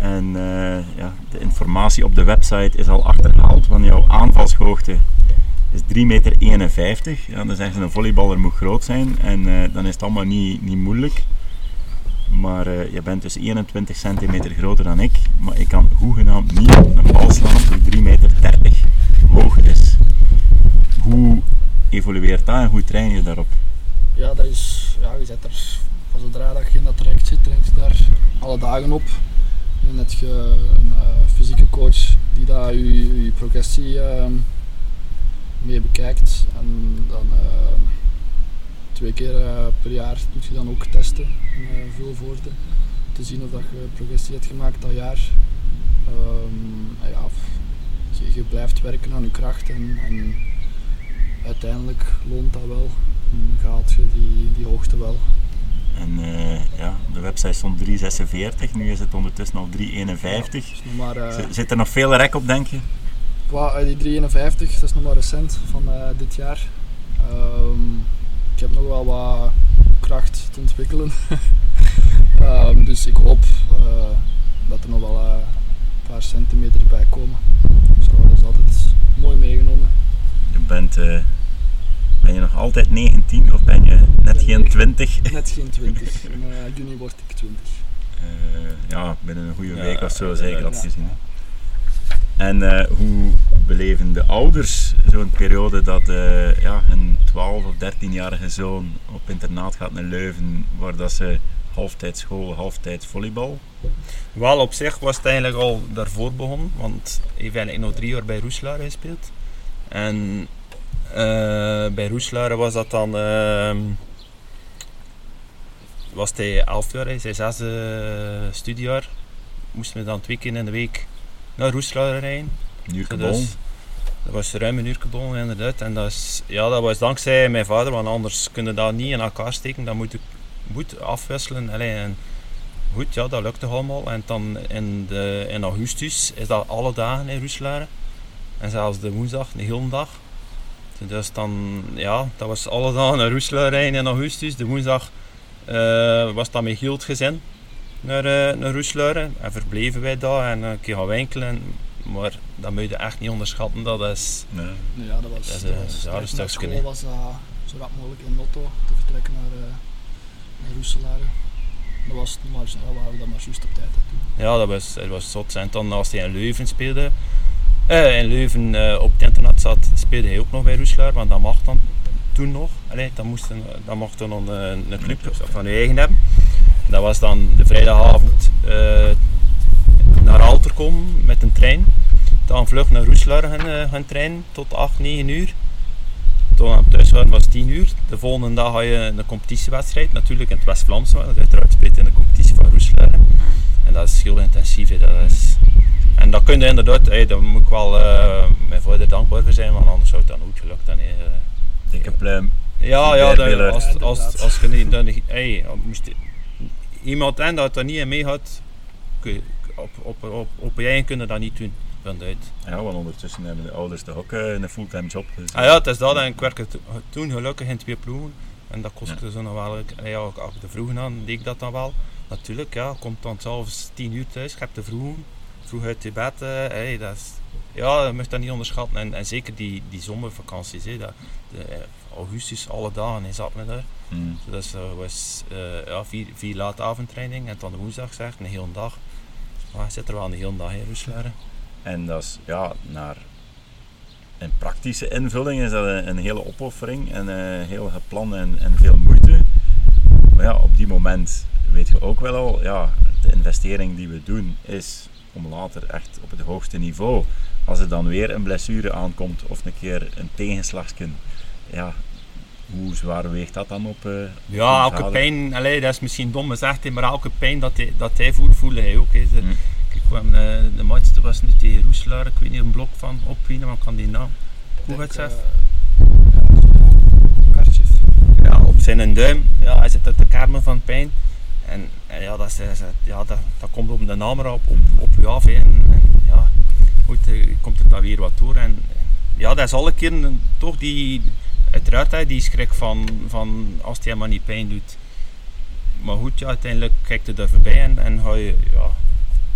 en uh, ja, de informatie op de website is al achterhaald, want jouw aanvalshoogte is 3,51 meter. Ja, dan zeggen ze een volleyballer moet groot zijn en uh, dan is het allemaal niet, niet moeilijk. Maar uh, je bent dus 21 centimeter groter dan ik, maar ik kan hoegenaamd niet een bal slaan die 3,30 meter hoog is. Hoe evolueert dat en hoe train je daarop? Ja, dat is, ja je zet er, zodra dat je in dat traject zit, train je daar alle dagen op. En je een uh, fysieke coach die daar je, progressie uh, mee bekijkt. En dan uh, twee keer per jaar doet je dan ook testen in Vilvoorde. Te zien of dat je progressie hebt gemaakt dat jaar. Um, ja, je, je, blijft werken aan je kracht en, en uiteindelijk loont dat wel. En gaat je die, die hoogte wel. En uh, ja, de website stond 3,46, nu is het ondertussen al 3,51. Ja, uh, Zit er nog veel rek op, denk je? Qua, die 3,51, dat is nog maar recent van dit jaar. Um, ik heb nog wel wat kracht te ontwikkelen. um, dus ik hoop dat er nog wel paar centimeter bij komen. Zo, dat is altijd mooi meegenomen. Je bent, eh, ben je nog altijd 19 of ben je net ben geen 20? Net geen 20. In eh, juni word ik 20. Eh, ja, binnen een goede Ja, week of zo zeker ja, dat ja. te zien. En eh, hoe beleven de ouders zo'n periode dat eh, ja, een 12 of 13-jarige zoon op internaat gaat naar Leuven, waar dat ze halftijds school, halftijds volleybal? Wel, op zich was het eigenlijk al daarvoor begonnen, want ik heb eigenlijk nog drie jaar bij Roeslaar gespeeld. En bij Roeslaar was dat dan, ehm, was hij elf jaar, hè, zijn zesde studiejaar. Moesten we dan twee keer in de week naar Roeslaar rijden. Dus, dat was ruim een uur gebonden inderdaad. En dat, is, ja, dat was dankzij mijn vader, want anders kunnen dat niet in elkaar steken. Dat moet ik moet afwisselen. Allee, en goed, ja, dat lukte allemaal. En dan in, de, in augustus is dat alle dagen in Roeselare. En zelfs de woensdag, de hele dag. Dus dan, ja, dat was alle dagen naar Roeselare rijden in augustus. De woensdag eh, was dat met heel het gezin naar, uh, naar Roeselare. En verbleven wij daar en een keer gaan winkelen. Maar dat moet je echt niet onderschatten. Dat is, Nee. Ja, dat was, Dat is, dat eh, was dat school was dat zo rap mogelijk in Lotto te vertrekken naar, uh, naar Roeselare. Dat was maar, ja, we hadden dat maar juist op tijd. hè. Ja, dat was, dat was zot. En dan als hij in Leuven speelde, eh, in Leuven eh, op het internet zat, speelde hij ook nog bij Roeslaar, want dat mag dan toen nog. Allee, dat, moest een, dat mocht dan een, een club van je eigen hebben. Dat was dan de vrijdagavond eh, naar Alter komen met een trein. Dan vlug naar Roeslaar gaan, eh, gaan trainen tot 8, 9 uur. Toen aan thuis waren was 10 uur. De volgende dag had je een competitiewedstrijd, natuurlijk in het West-Vlaamse, want uiteraard speelt in de competitie van Roeslaar. En dat is heel intensief. Dat is... En dat kun je inderdaad, hey, daar moet ik wel uh, mijn vader dankbaar voor zijn, want anders zou het dan ook gelukt. Dan, hey, uh... Dikke pluim. Ja, ja, dat, als, als, inderdaad. als je niet, dan, hey, moest je- iemand en dat er niet in mee had, op, op, op, op je eigen kunnen dat niet doen. Punt uit. Ja, want ondertussen hebben de ouders toch ook eh, een fulltime job. Dus, Ah ja, het is dat en ik werkte to- toen gelukkig in twee ploegen. En dat kostte Ja. zo nog wel, ja, ook als ik de vroegen aan deed ik dat dan wel. Natuurlijk, ja, komt dan zelfs tien uur thuis, je hebt de vroegen, vroeg uit je bed, eh, hey, dat is, ja, je moet dat niet onderschatten. En, en zeker die, die zomervakanties, hè, dat, de, eh, augustus, alle dagen, hij zat me daar. hmm. Dus dat was eh, ja, vier, vier late avondtraining en dan de woensdag zeg, een hele dag. Maar je zit er wel een hele dag in Roeselare. En dat is, ja, naar een praktische invulling is dat een, een hele opoffering en eh, heel gepland en, en veel moeite. Maar ja, op die moment weet je ook wel al, ja, de investering die we doen is om later echt op het hoogste niveau, als er dan weer een blessure aankomt of een keer een tegenslagje, ja, hoe zwaar weegt dat dan op? op Ja, elke pijn, allee, dat is misschien dom gezegd, maar elke pijn dat hij, dat hij voelt, voelde hij ook. Hè. Eh, de match was nu tegen Roeselaar, ik weet niet een blok van opwinnen, maar ik kan die naam. Het? eh, ja, op zijn duim, ja, hij zit uit de kamer van pijn. En, en ja, dat, is, is- ja dat, dat komt op de naam op, op, op je af. Hè. En, en, ja, goed, eh, komt er dan weer wat door. En, ja, dat is alle keer toch die, uiteraard hè, die schrik van, van als het helemaal niet pijn doet. Maar goed, ja, uiteindelijk kijkt je er voorbij en, en ga je, ja,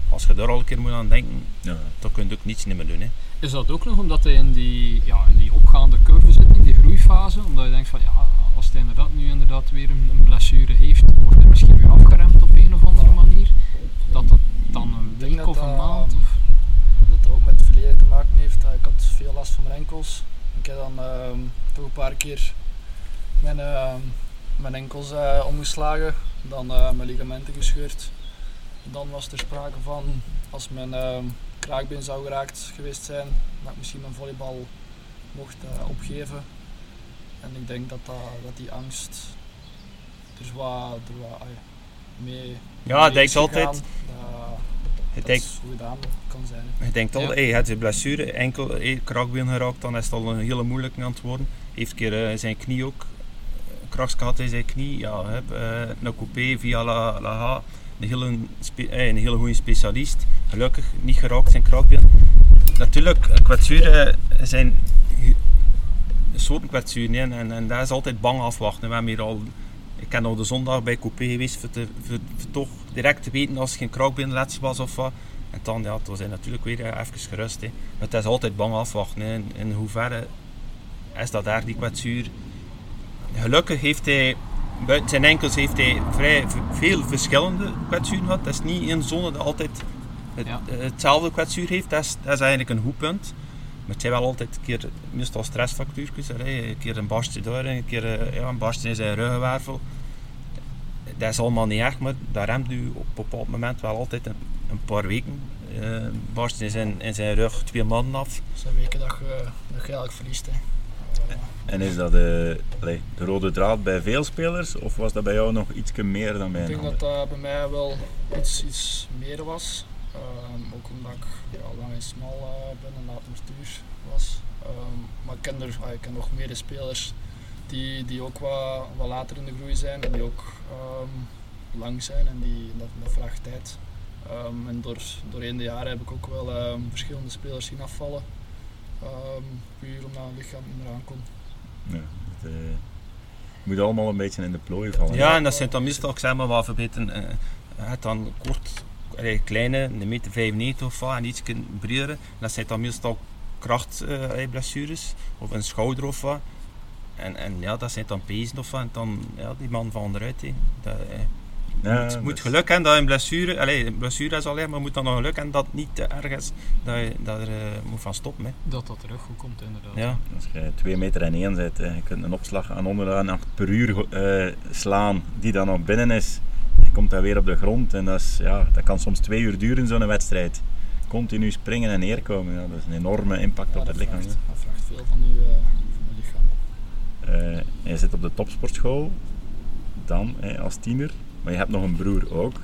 als je daar al een keer moet aan denken, Ja. dan kun je ook niets meer doen. Hè. Is dat ook nog omdat hij in die, ja, in die opgaande curve zit, in die groeifase? Omdat je denkt van ja, als hij inderdaad nu inderdaad weer een, een blessure heeft, wordt hij misschien weer afgeremd op een of andere manier? Dat dat dan een week dat of een dat, maand? ehm, Of, dat dat ook met het verleden te maken heeft. Ik had veel last van mijn enkels. Ik heb dan ehm, toch een paar keer mijn, ehm, mijn enkels eh, omgeslagen, dan eh, mijn ligamenten gescheurd. Dan was er sprake van, als mijn ehm, kraakbeen zou geraakt geweest zijn, dat ik misschien mijn volleybal mocht eh, opgeven. En ik denk dat, dat, dat die angst er wat, er mee Ja, ik denk is altijd, dat, ik dat denk, is hoe gedaan kan zijn. Je denkt al, Ja. hey, hij heeft zijn blessure, enkel hey, kraakbeen geraakt, dan is het al een hele moeilijke aan het worden. Heeft een keer eh, zijn knie ook, eh, kraks gehad in zijn knie, ja, heb, eh, een coupé via la, la H, een hele, eh, een hele goede specialist. Gelukkig niet geraakt zijn kraakbeen. Natuurlijk, kwetsuren zijn soorten kwetsuren en, en, daar is altijd bang afwachten. We hier al, ik ben al de zondag bij coupé geweest voor, voor, toch direct te weten als het geen kraakbeenletsel was of wat. En dan, ja, toen zijn natuurlijk weer eh, even gerust. Hè. Maar het is altijd bang afwachten. Hè. In, in hoeverre is dat daar die kwetsuur? Gelukkig heeft hij, buiten zijn enkels, heeft hij vrij veel verschillende kwetsuren gehad. Het is niet één zone dat altijd het, Ja. hetzelfde kwetsuur heeft. Dat is, dat is eigenlijk een goed punt. Maar het zijn wel altijd een keer, meestal stressfactuurtjes. Een keer een barstje daar, een keer eh, ja, een barstje in zijn ruggenwervel. Dat is allemaal niet erg, maar dat remt u op een bepaald moment wel altijd een, een paar weken. Eh barst in zijn, in zijn rug twee maanden af. Dat zijn weken dat je, dat je eigenlijk verliest. Hè. Eh, En is dat de, allee, de rode draad bij veel spelers of was dat bij jou nog iets meer dan bij ik denk dat dat bij mij wel iets, iets meer was. Ehm, ook omdat ik ja, lang en smal eh, ben en laat matuur was. Ehm, maar ik ken, er, ah, ik ken nog meer spelers die, die ook wat, wat later in de groei zijn en die ook ehm, lang zijn en die, dat, dat vraagt tijd. En door, doorheen de jaren heb ik ook wel verschillende spelers zien afvallen. Puur omdat het lichaam niet meer aankomt. Ja, het eh, moet allemaal een beetje in de plooi vallen. Ja, en dat zijn dan meestal, ik zeg maar, wat Je hebt dan kort, kleine, een meter 95 of wat, en iets breder. Dat zijn dan meestal krachtblessures of een schouder of wat. En, en ja, dat zijn dan pezen of wat. En dan, ja, die man van eruit. hè. Dat, Ja, moet, is- geluk hebben dat je een blessure, allee, een blessure is alleen, maar moet dan nog geluk hebben dat het niet te erg is dat je dat er eh, moet van stoppen. Hè. Dat dat terug goed komt, inderdaad. Ja. Als je 2 meter en 1 bent, eh, je kunt een opslag aan onderdaan 8 per uur eh, slaan, die dan nog binnen is, je komt dan weer op de grond en dat, is, ja, dat kan soms twee uur duren zo'n wedstrijd. Continu springen en neerkomen, ja, dat is een enorme impact Ja, op het lichaam. vraagt, dat vraagt veel van je, eh, van je lichaam. Eh, je zit op de topsportschool, dan eh, als tiener, maar je hebt nog een broer ook.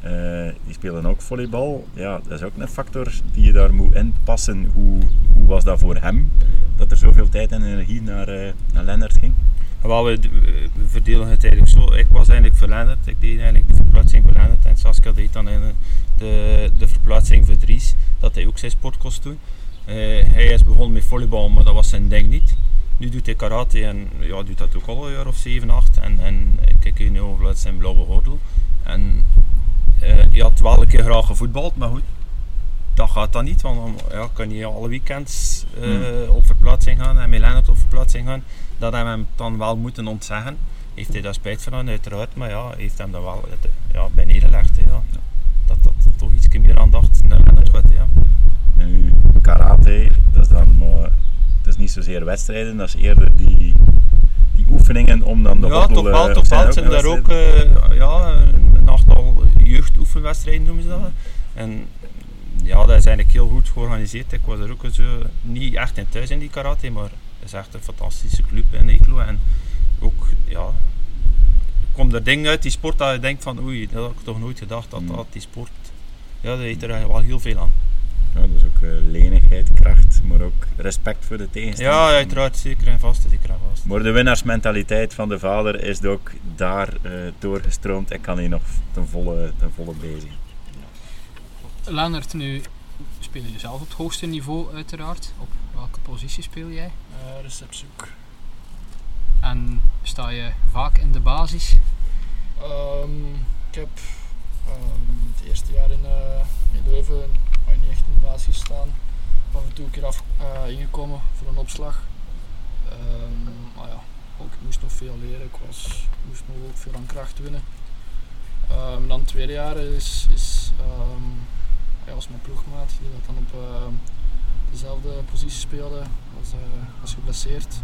Eh, die spelen ook volleybal. Ja, dat is ook een factor die je daar moet inpassen. Hoe, hoe was dat voor hem? Dat er zoveel tijd en energie naar, eh naar Lennart ging? Wel, we, we verdelen het eigenlijk zo. Ik was eigenlijk voor Lennart. Ik deed eigenlijk de verplaatsing voor Lennart. En Saskia deed dan de, de verplaatsing voor Dries. Dat hij ook zijn sport kost doen. Eh, hij is begonnen met volleybal, maar dat was zijn ding niet. Nu doet hij karate en ja, doet dat ook al een jaar of 7, 8. En, en kijk nu over zijn blauwe gordel. En eh, hij had wel een keer graag gevoetbald, maar goed. Dat gaat dan niet, want dan ja, kan je alle weekends eh, Hmm. op verplaatsing gaan en Lennart op verplaatsing gaan dat hebben we hem dan wel moeten ontzeggen. Heeft hij daar spijt van, uiteraard, maar ja, heeft hem dan wel het, ja, bij neergelegd. hè, Ja. Dat dat toch iets meer aandacht naar Lennart gaat. Ja. Nu, karate, dat is dan maar, dat is niet zozeer wedstrijden, dat is eerder die, die oefeningen om dan de ja, toch wel, eh, toch wel. Zijn daar ook eh, ja, een aantal jeugdoefenwedstrijden noemen ze dat. En ja, dat is eigenlijk heel goed georganiseerd. Ik was er ook zo, niet echt in thuis in die karate, maar het is echt een fantastische club in Eeklo. En ook, ja, komt er dingen uit die sport dat je denkt van oei, dat had ik toch nooit gedacht dat, Mm. dat die sport, ja, dat heeft er wel heel veel aan. Ja, dus ook eh, lenigheid, kracht, maar ook respect voor de tegenstander. Ja, uiteraard, zeker en vast, zeker en vast. Maar de winnaarsmentaliteit van de vader is ook daar eh, doorgestroomd en kan hij nog ten volle, ten volle bezig. Lennart, nu speel je zelf op het hoogste niveau uiteraard. Op welke positie speel jij? Eh receptzoek. En sta je vaak in de basis? Ehm, ik heb ehm, het eerste jaar in, eh, Leuven waar niet echt in de basis gestaan. Af en toe een keer af, eh, ingekomen voor een opslag. Ehm, maar ja, ook, ik moest nog veel leren. Ik was, moest nog ook veel aan kracht winnen. En dan het tweede jaar is, is was mijn ploegmaat die dan op dezelfde positie speelde. Was, eh, was geblesseerd.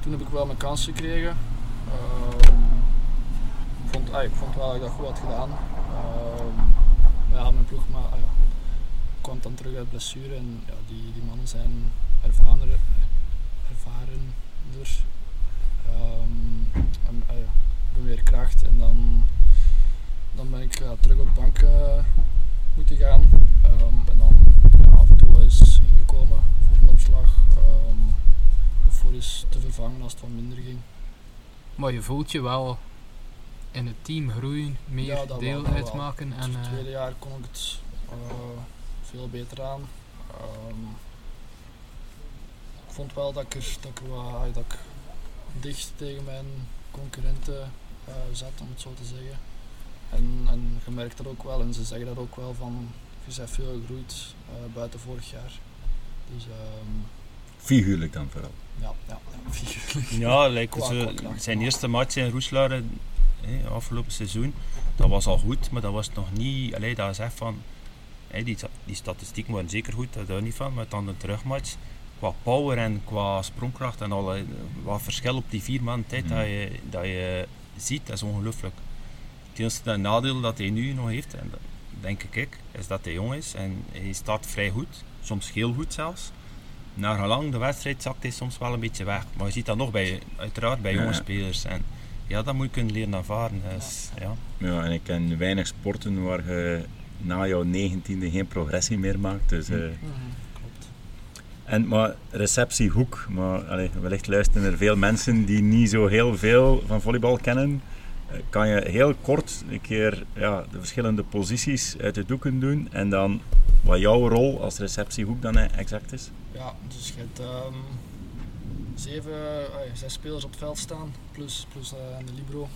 Toen heb ik wel mijn kans gekregen. Ik vond, ah, ik vond wel dat ik dat goed had gedaan. Ehm, ja, mijn ploeg maar, ah, kwam dan terug uit blessure en ja, die, die mannen zijn ervaren, ervarener. Ehm, en ja, ik ben weer kracht en dan, dan ben ik terug op de bank eh, moeten gaan. Ehm, en dan ja, af en toe eens ingekomen voor een opslag. ehm, of voor eens te vervangen als het wat minder ging. Maar je voelt je wel in het team groeien, meer Ja, dat wel, deel wel. uitmaken. En, eh, het tweede jaar kon ik het eh, veel beter aan. Ehm, ik vond wel dat ik er, dat ik wat, dat ik dicht tegen mijn concurrenten eh, zat, om het zo te zeggen. En, en je merkt dat ook wel, en ze zeggen dat ook wel van, je bent veel gegroeid eh, buiten vorig jaar. Dus ehm, Figuurlijk dan vooral. ja, ja, ja, figuurlijk. Ja, qua kracht, zijn eerste match in Roeselare hè, afgelopen seizoen, dat was al goed, maar dat was nog niet, allee, dat is echt van, hè, die, die statistieken waren zeker goed, daar daar niet van, maar dan de terugmatch, qua power en qua sprongkracht en al, wat verschil op die vier maanden tijd Mhm. dat, je, dat je ziet, dat is ongelooflijk. Het enige nadeel dat hij nu nog heeft, en dat denk ik, is dat hij jong is en hij staat vrij goed, soms heel goed zelfs. Naar gelang de wedstrijd zakt hij soms wel een beetje weg. Maar je ziet dat nog bij, uiteraard bij jonge spelers. En ja, dat moet je kunnen leren ervaren. Dus, ja. Ja, en ik ken weinig sporten waar je na jouw negentiende geen progressie meer maakt. Dus, eh, Mhm, klopt. en, maar receptiehoek, maar allee, wellicht luisteren er veel mensen die niet zo heel veel van volleybal kennen. Eh, Kan je heel kort een keer ja, de verschillende posities uit de doeken doen en dan wat jouw rol als receptiehoek dan eh, exact is? Ja, dus je hebt ehm, zeven, eh, zes spelers op het veld staan, plus, plus eh, de libero.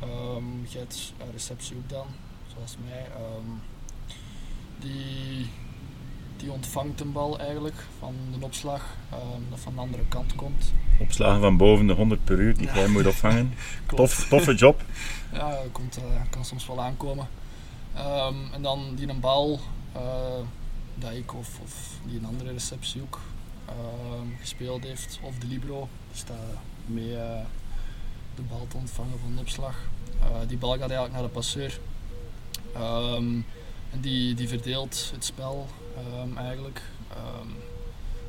Ehm, je hebt uh, receptiehoek dan, zoals mij. ehm, die, die ontvangt een bal eigenlijk van de opslag, ehm, dat van de andere kant komt. Opslagen van boven de 100 per uur die Ja. jij moet opvangen. Tof, toffe job. Ja, dat komt, eh, kan soms wel aankomen. En dan die een bal, eh, dat ik of, of die een andere receptiehoek ehm, gespeeld heeft, of de libero, die staat mee eh, de bal te ontvangen van de opslag. Eh, die bal gaat eigenlijk naar de passeur. Ehm, en die, die verdeelt het spel ehm, eigenlijk ehm,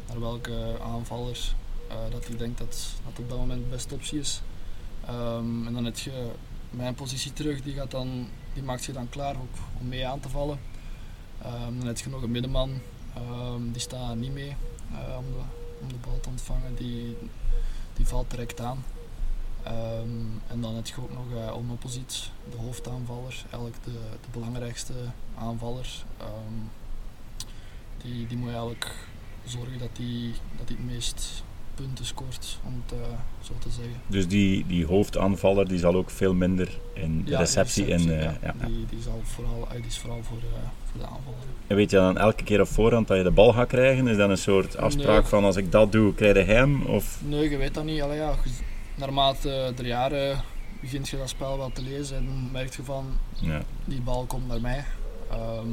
naar welke aanvaller eh, dat hij denkt dat, dat op dat moment de beste optie is. Ehm, en dan heb je mijn positie terug, die, gaat dan, die maakt zich dan klaar ook om mee aan te vallen. Ehm, dan heb je nog een middenman, ehm, die staat niet mee eh, om, de, om de bal te ontvangen, die, die valt direct aan. Ehm, en dan heb je ook nog opposiet, de hoofdaanvaller, eigenlijk de, de belangrijkste aanvaller. Ehm, die, die moet eigenlijk zorgen dat hij dat die het meest punten scoort, om het eh, zo te zeggen. Dus die, die hoofdaanvaller die zal ook veel minder in Ja, receptie in. eh, ja. ja, ja. Die, die, zal vooral, die is vooral voor, En weet je dan elke keer op voorhand dat je de bal gaat krijgen? Is dat een soort afspraak Nee. van als ik dat doe, krijg je hem? Of Nee, je weet dat niet. Allee, ja, naarmate de jaren begint je dat spel wel te lezen en merk je van ja. die bal komt naar mij. Ehm,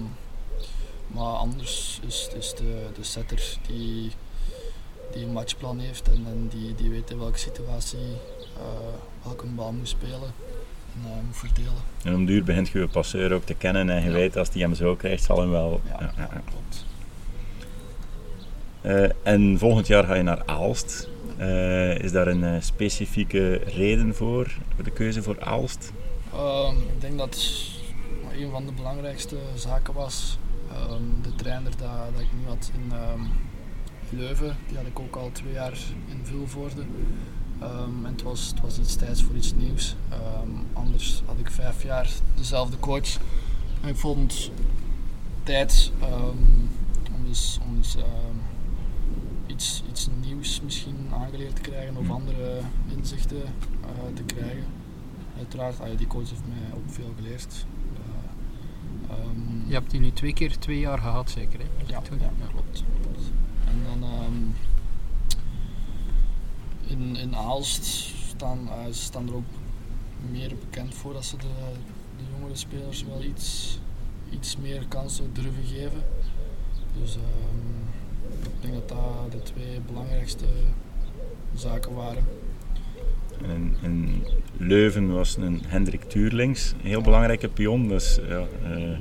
maar anders is, is de, de setter die, die een matchplan heeft en, en die, die weet in welke situatie eh, welke bal moet spelen en eh, moet verdelen. En om duur begint je je passeur ook te kennen en je Ja. weet als die hem zo krijgt, zal hem wel. Ja, ja, ja, klopt. Eh, en volgend jaar ga je naar Aalst. Eh, is daar een specifieke reden voor, voor de keuze voor Aalst? Ehm, ik denk dat een van de belangrijkste zaken was. ehm, de trainer dat, dat ik nu had in ehm, Leuven, die had ik ook al twee jaar in Vilvoorde. Ehm, en het was, het was iets tijds voor iets nieuws. Ehm, anders had ik vijf jaar dezelfde coach. En ik vond het tijd ehm, om dus, om dus iets, iets nieuws misschien aangeleerd te krijgen of Hmm. andere inzichten eh, te krijgen. Uiteraard, ah ja, die coach heeft mij ook veel geleerd. Eh, Je hebt die nu twee keer twee jaar gehad, zeker? Hè? ja, ja, klopt. En dan in, in Aalst staan, ze staan er ook meer bekend voor dat ze de, de jongere spelers wel iets, iets meer kansen durven geven. Dus ehm, ik denk dat dat de twee belangrijkste zaken waren. En in, in Leuven was een Hendrik Tuurlings, een heel belangrijke pion. Dus ja, eh,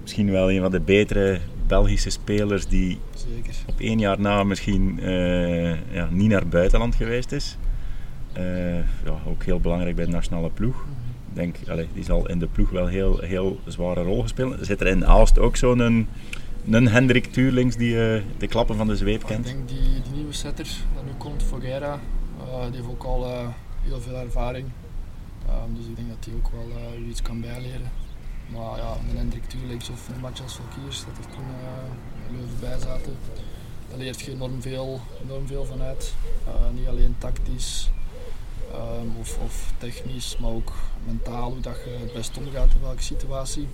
misschien wel een van de betere Belgische spelers die Zeker. op één jaar na misschien eh, ja, niet naar het buitenland geweest is. Eh, ja, ook heel belangrijk bij de nationale ploeg. Ik denk, die zal in de ploeg wel heel, heel zware rol gespeeld. Zit er in Aalst ook zo'n een, een Hendrik Tuurlings die eh, de klappen van de zweep Ik kent? denk die, die nieuwe setter dat nu komt, Foguera, die heeft ook al heel veel ervaring. Ehm, dus ik denk dat hij ook wel iets kan bijleren. Maar ja, een Hendrik Tuurlijks of een Matthias Volkiers, dat er toen eh, in Leuven bij zaten, daar leert je enorm veel, enorm veel van uit. Eh, niet alleen tactisch ehm, of, of technisch, maar ook mentaal, hoe dat je het best omgaat in welke situatie.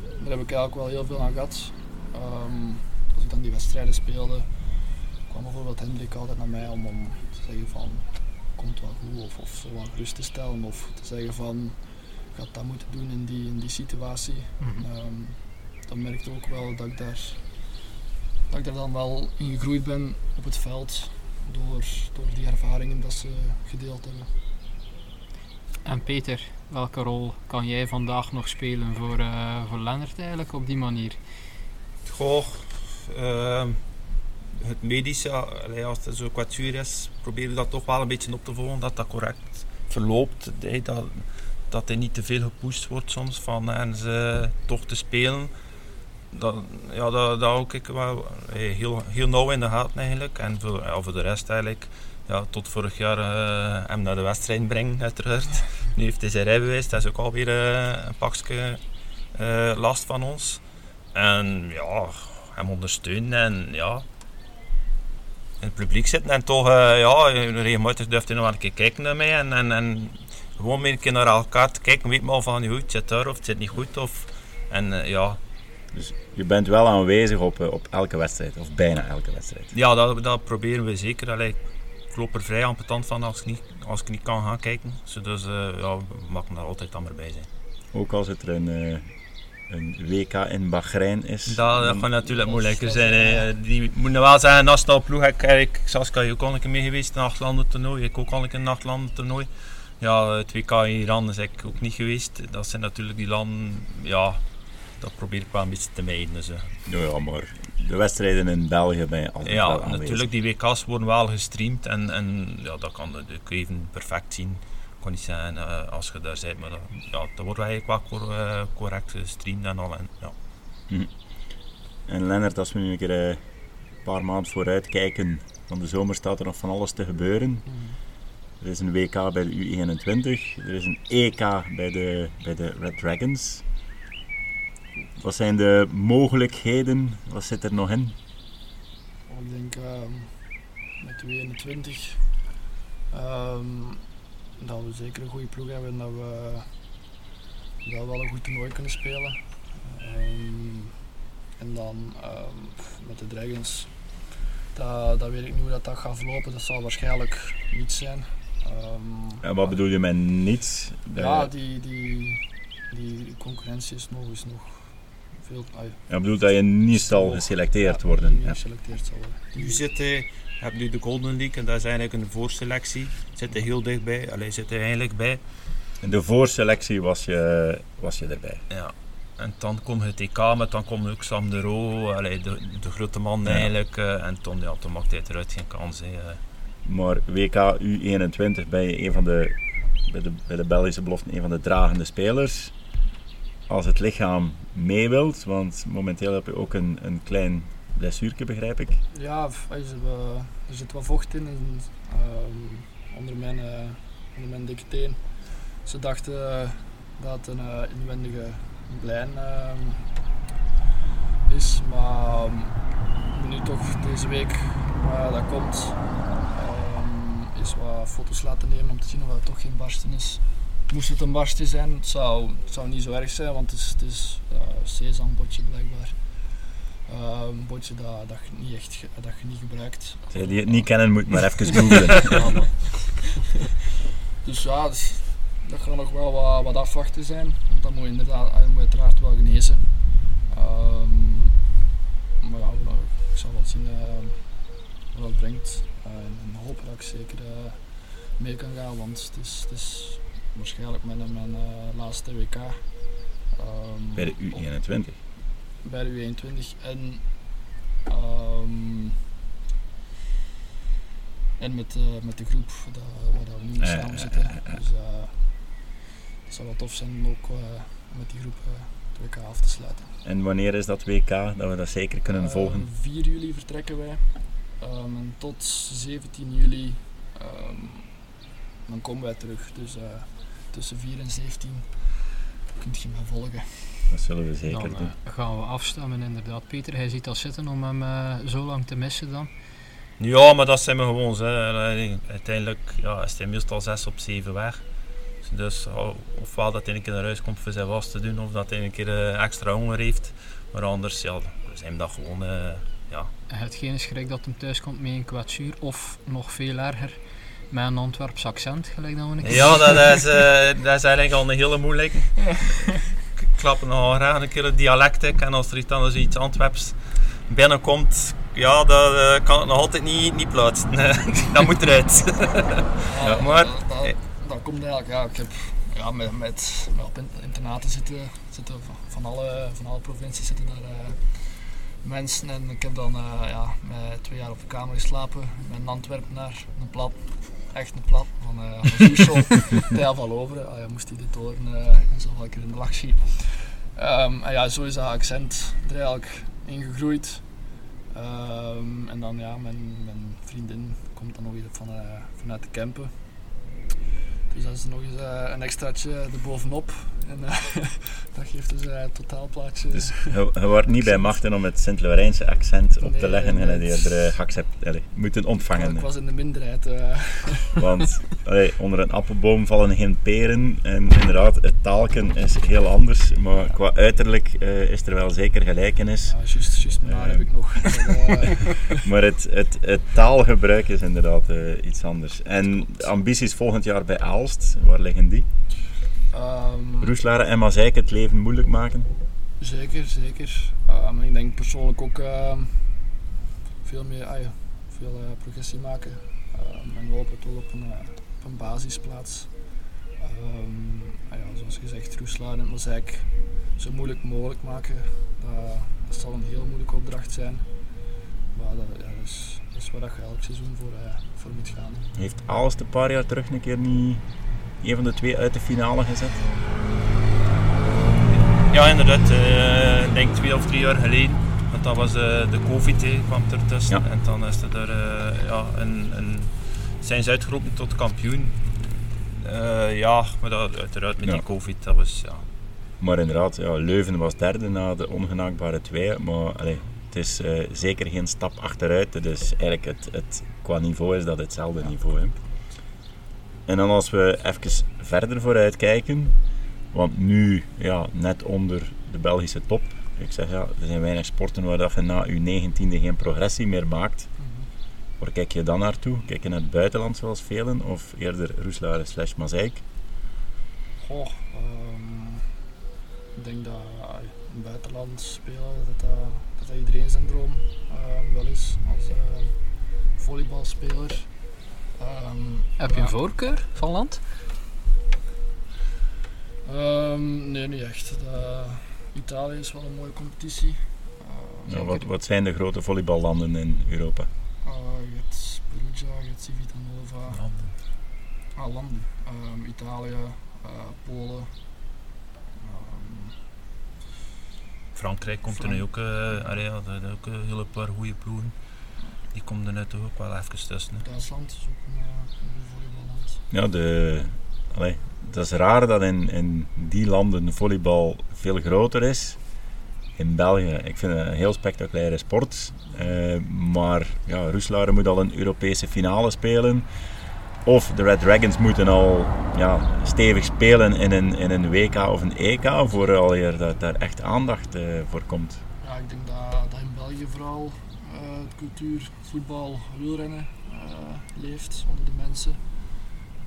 daar heb ik eigenlijk wel heel veel aan gehad. Ehm, als ik dan die wedstrijden speelde, kwam bijvoorbeeld Hendrik altijd naar mij om, om te zeggen van komt wel goed of, of zo wat gerust te stellen of te zeggen van je gaat dat moeten doen in die, in die situatie. Mhm. Ehm, dan merkte ik ook wel dat ik daar dat ik daar dan wel in gegroeid ben op het veld door, door die ervaringen dat ze gedeeld hebben. En Peter, welke rol kan jij vandaag nog spelen voor, eh voor Lennart eigenlijk op die manier? Goh, ehm, het medische, als er zo'n kwetsuur is, probeer je dat toch wel een beetje op te volgen, dat dat correct verloopt. Dat, dat hij niet te veel gepusht wordt soms van en ze toch te spelen. Dat, ja, dat, dat ook ik wel hey, heel, heel nauw in de gaten eigenlijk. En voor, voor de rest eigenlijk, ja, tot vorig jaar eh, hem naar de wedstrijd brengen uiteraard. Nu heeft hij zijn rijbewijs, dat is ook alweer eh, een pakje eh, last van ons. En ja, hem ondersteunen en ja, in het publiek zitten en toch, eh, ja, regelmatig durft hij nog een keer kijken naar mij en, en, en gewoon een keer naar elkaar te kijken, weet maar van, goed, het zit daar of het zit niet goed of, en eh, ja, Dus je bent wel aanwezig op, eh, op elke wedstrijd, of bijna elke wedstrijd. ja dat, dat proberen we zeker. Allee, ik loop er vrij ambetant van als ik niet, als ik niet kan gaan kijken. Dus eh, ja, we maken daar altijd dan maar bij zijn. Ook als het er een, eh, een WK in Bahrein is. Dat, dat gaat natuurlijk moeilijker zijn. hè. Die moeten wel zeggen, nationaal ploeg, ik, Saskia, je ook al een keer mee geweest, een nachtlandentoernooi. Ik ook al een keer een nachtlandentoernooi. Ja, het WK in Iran is ik ook niet geweest. Dat zijn natuurlijk die landen, ja, dat probeer ik wel een beetje te mijden. Dus, eh. Ja, ja, maar de wedstrijden in België ben je altijd ja, natuurlijk, die WK's worden wel gestreamd en, en ja, dat kan je even perfect zien. Ik kan niet zeggen eh, als je daar bent, maar dat, ja, dat wordt eigenlijk wel cor- eh, correct gestreamd en al. En, ja. En Lennart, als we nu een keer eh, een paar maanden vooruit kijken, van de zomer staat er nog van alles te gebeuren. Er is een WK bij de U21, er is een EK bij de, bij de Red Dragons. Wat zijn de mogelijkheden? Wat zit er nog in? Ik denk ehm, met de 21 ehm, dat we zeker een goede ploeg hebben en dat we, wel een goed toernooi kunnen spelen. Ehm, en dan met de Dragons, dat, dat weet ik niet hoe dat, dat gaat verlopen. Dat zal waarschijnlijk niet zijn. Ehm, En wat bedoel je met niet? De- Ja, die, die, die concurrentie is nog, is nog veel. ai, Ja, bedoelt dat je niet zal geselecteerd Ja, worden. Ja. geselecteerd zal worden. Nu zit hij, je hebt nu de Golden League en dat is eigenlijk een voorselectie. Zit hij heel dichtbij, alleen zit hij eigenlijk bij. In de voorselectie was je, was je erbij. Ja. En dan komt het EK, maar dan komt ook Sam de Roo, allee, de, de grote man Ja. eigenlijk. eh, en toen, ja, toen maakt hij eruit geen kans. eh. Maar WK U21 ben je een van de, bij de, bij de Belgische beloften, een van de dragende spelers. Als het lichaam mee wilt, want momenteel heb je ook een, een klein blessuurtje, begrijp ik. Ja, er zit wat vocht in en, ehm, onder, mijn, eh, onder mijn dikke teen. Ze dachten eh, dat het een eh, inwendige blijn ehm, is, maar ehm, nu toch deze week dat komt, is wat foto's laten nemen om te zien of het toch geen barsten is. Moest het een barstje zijn, het zou, het zou niet zo erg zijn, want het is, het is eh, sesambotje blijkbaar. Een botje dat, dat, je niet echt dat je niet gebruikt. Zij die het niet kennen, moet maar even googlen. Dus ja, dus dat gaat nog wel wat, wat afwachten zijn. Want dat moet inderdaad hij moet uiteraard wel genezen. Ehm, maar ja, ik zal wel zien eh, wat het brengt. Eh, en, hopen dat ik zeker eh, mee kan gaan, want het is, het is waarschijnlijk mijn, mijn eh, laatste WK. Ehm, Bij de U21. bij de U21 en, ehm, en met, met de groep dat, waar dat we nu samen zitten. Dus het zou wel tof zijn om ook met die groep het WK af te sluiten. En wanneer is dat WK, dat we dat zeker kunnen Eh, volgen? 4 juli vertrekken wij Ehm, en tot 17 juli ehm, dan komen wij terug. Dus eh, tussen 4 en 17 kunt je me volgen. Dat zullen we zeker dan doen. eh, gaan we afstemmen inderdaad. Pieter, hij ziet al zitten om hem eh, zo lang te missen dan. Ja, maar dat zijn we gewoon. Hè. Uiteindelijk ja, is hij meestal 6 op 7 weg. Dus ofwel dat hij een keer naar huis komt voor zijn was te doen, of dat hij een keer extra honger heeft. Maar anders, ja, we zijn dat gewoon, eh, ja. En het geen schrik dat hem thuis komt met een kwetsuur, of nog veel erger, met een Antwerps accent, gelijk dat we een Ja, dat is, eh, dat is eigenlijk al een hele moeilijke. Ik klap nog graag een keer het dialect ik, en als er iets anders iets Antwerps binnenkomt, ja, dat eh, kan ik nog altijd niet, niet plaatsen. dat moet eruit. Ja, maar- dat, dat, dat komt eigenlijk, ja, ik heb ja, met, met, met op in- internaten zitten, zitten van, van, alle, van alle provincies zitten daar eh, mensen en ik heb dan eh, ja, twee jaar op de kamer geslapen met een Antwerpenaar, een plat, echt een plat, van van Soesel, Tijl van Loveren, ah, ja, moest hij dit horen eh, en zo wel een keer in de lach schieten. Ehm, en ja, zo is dat accent er eigenlijk ingegroeid. Ehm, en dan ja, mijn, mijn vriendin komt dan nog weer van, eh, vanuit de Kempen. Dus dat is nog eens eh, een extraatje erbovenop. En eh, dat geeft dus eh, het totaalplaatje. Dus je, wordt niet bij machten om het Sint-Laurijnse accent op te leggen en het eerder uh, geaccept- allee, moeten ontvangen. ik was in de minderheid. eh. Want allee, onder een appelboom vallen geen peren. En inderdaad, het taalken is heel anders. Maar qua uiterlijk eh, is er wel zeker gelijkenis. ja, juist, juist Eh. heb ik nog. Maar, eh, Maar het, het, het taalgebruik is inderdaad eh, iets anders. En de ambities volgend jaar bij Aalst, waar liggen die? Ehm, Roeslaren en Mazeik het leven moeilijk maken? Zeker, zeker. Maar ik denk persoonlijk ook uh, veel meer ah, ja, veel, uh, progressie maken. Um, en we hopen toch op een, uh, op een basisplaats. Um, ah, ja, zoals gezegd, Roeslaren en Mozaik zo moeilijk mogelijk maken. Dat, dat zal een heel moeilijke opdracht zijn. Maar dat, ja, dat, is, dat is waar je elk seizoen voor, uh, voor moet gaan. Heeft Aalst een paar jaar terug een keer niet een van de twee uit de finale gezet? Ja, inderdaad. Uh, ik denk twee of drie jaar geleden. Want dat was uh, de COVID he, kwam ertussen. Ja. En dan is er uh, ja, een, een, zijn ze uitgeroepen tot kampioen. Ja, maar dat, uiteraard met ja. die COVID, dat was ja. Maar inderdaad, ja, Leuven was derde na de ongenaakbare twee. Maar allee, het is zeker geen stap achteruit. Dus eigenlijk het, het, qua niveau is dat hetzelfde niveau. Hè. En dan als we even verder vooruit kijken. Want nu, ja, net onder de Belgische top. Ik zeg ja, er zijn weinig sporten waar dat je na je negentiende geen progressie meer maakt. Waar kijk je dan naartoe? Kijk je naar het buitenland zoals velen? Of eerder Roeslaren slash Mazeik? Um, ik denk dat buitenland spelen, dat dat, iedereen zijn droom uh, wel is. Als uh, volleybalspeler. Um, Heb je een voorkeur van land? Um, nee, niet echt. De, Italië is wel een mooie competitie. Uh, ja, wat, wat, zijn de grote volleyballanden in Europa? Uh, je hebt Perugia, je hebt Civitanova. Landen. Ah, landen. Um, Italië, uh, Polen. Um, Frankrijk komt er nu ook, uh, er ook een hele paar goede ploegen. Die komen er nu toch ook wel even tussen. Duitsland is ook een, een volleyballand. Ja, de, allee, dat is raar dat in, in die landen volleybal veel groter is. In België, ik vind het een heel spectaculaire sport. Uh, maar ja, Roeslaren moet al een Europese finale spelen. Of de Red Dragons moeten al ja, stevig spelen in een, in een WK of een EK voor alweer dat daar echt aandacht uh, voor komt. Ja, ik denk dat, dat in België vooral de cultuur voetbal, wielrennen leeft onder de mensen.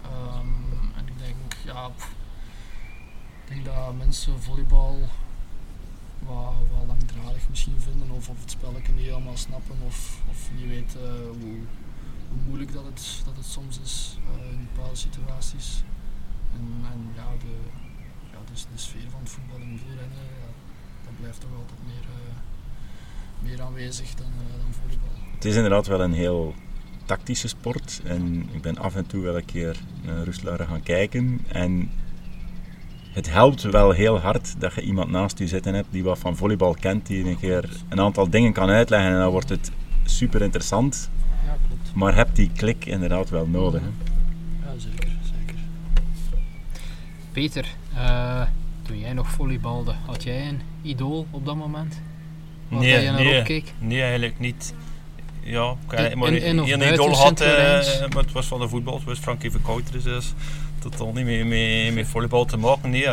Um, en ik denk, ja, ik denk dat mensen volleybal wat, langdradig misschien vinden of, of het spelletje niet helemaal snappen of, of niet weten hoe, hoe moeilijk dat het, dat het soms is uh, in bepaalde situaties. En, en ja, de, ja dus de sfeer van het voetbal en wielrennen, ja, dat blijft toch altijd meer, meer aanwezig dan, dan volleybal. Het is inderdaad wel een heel tactische sport. En ik ben af en toe wel een keer naar Roeslaren gaan kijken. En het helpt wel heel hard dat je iemand naast je zitten hebt die wat van volleybal kent, die een keer een aantal dingen kan uitleggen. En dan wordt het super interessant. Ja, klopt. Maar heb die klik inderdaad wel nodig. Hè? Ja, zeker, zeker. Peter, uh, toen jij nog volleybalde, had jij een idool op dat moment? Nee, nee, nee, eigenlijk niet Ja, ik maar in- buiten idool had, Sint-Lorijns? eh, maar het was van de voetbal, het was Frankie Verkouter, dus totaal niet met, met, met volleybal te maken. Nee,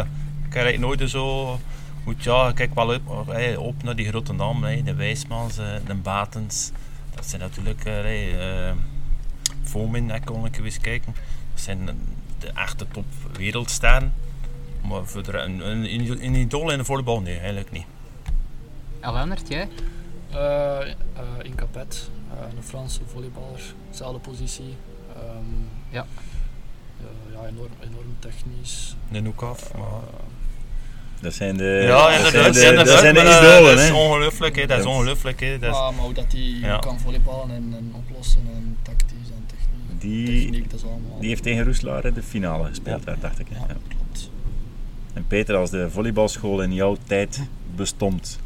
ik heb nooit zo... Goed, ja, ik kijk wel op, eh, op naar die grote namen, de Wijsmans, eh, de Batens. Dat zijn natuurlijk... eh, eh, Fomin, daar kon ik eens kijken. Dat zijn de echte top wereldsterren. Maar voor de, een, een, een idool in de volleybal, nee, eigenlijk niet. En Lennart, jij? Eh, eh, in Capet, eh, een Franse volleyballer, dezelfde positie. Ehm, Ja. eh, ja, enorm, enorm technisch. De Noekaf, maar... Eh, Dat zijn de, Ja, dat zijn inderdaad. de, inderdaad, dat zijn de maar, eh, idolen. Dat is ongelooflijk, hè. dat is Dat- ongelooflijk. hè. Dat is- maar, maar hoe dat hij Ja. kan volleyballen en, en oplossen en tactisch en techniek. Die, techniek, dat is allemaal. die heeft tegen Roeselaar in de finale gespeeld, Ja. daar, dacht ik. hè. Ja, Ja. klopt. En Peter, als de volleybalschool in jouw tijd bestond,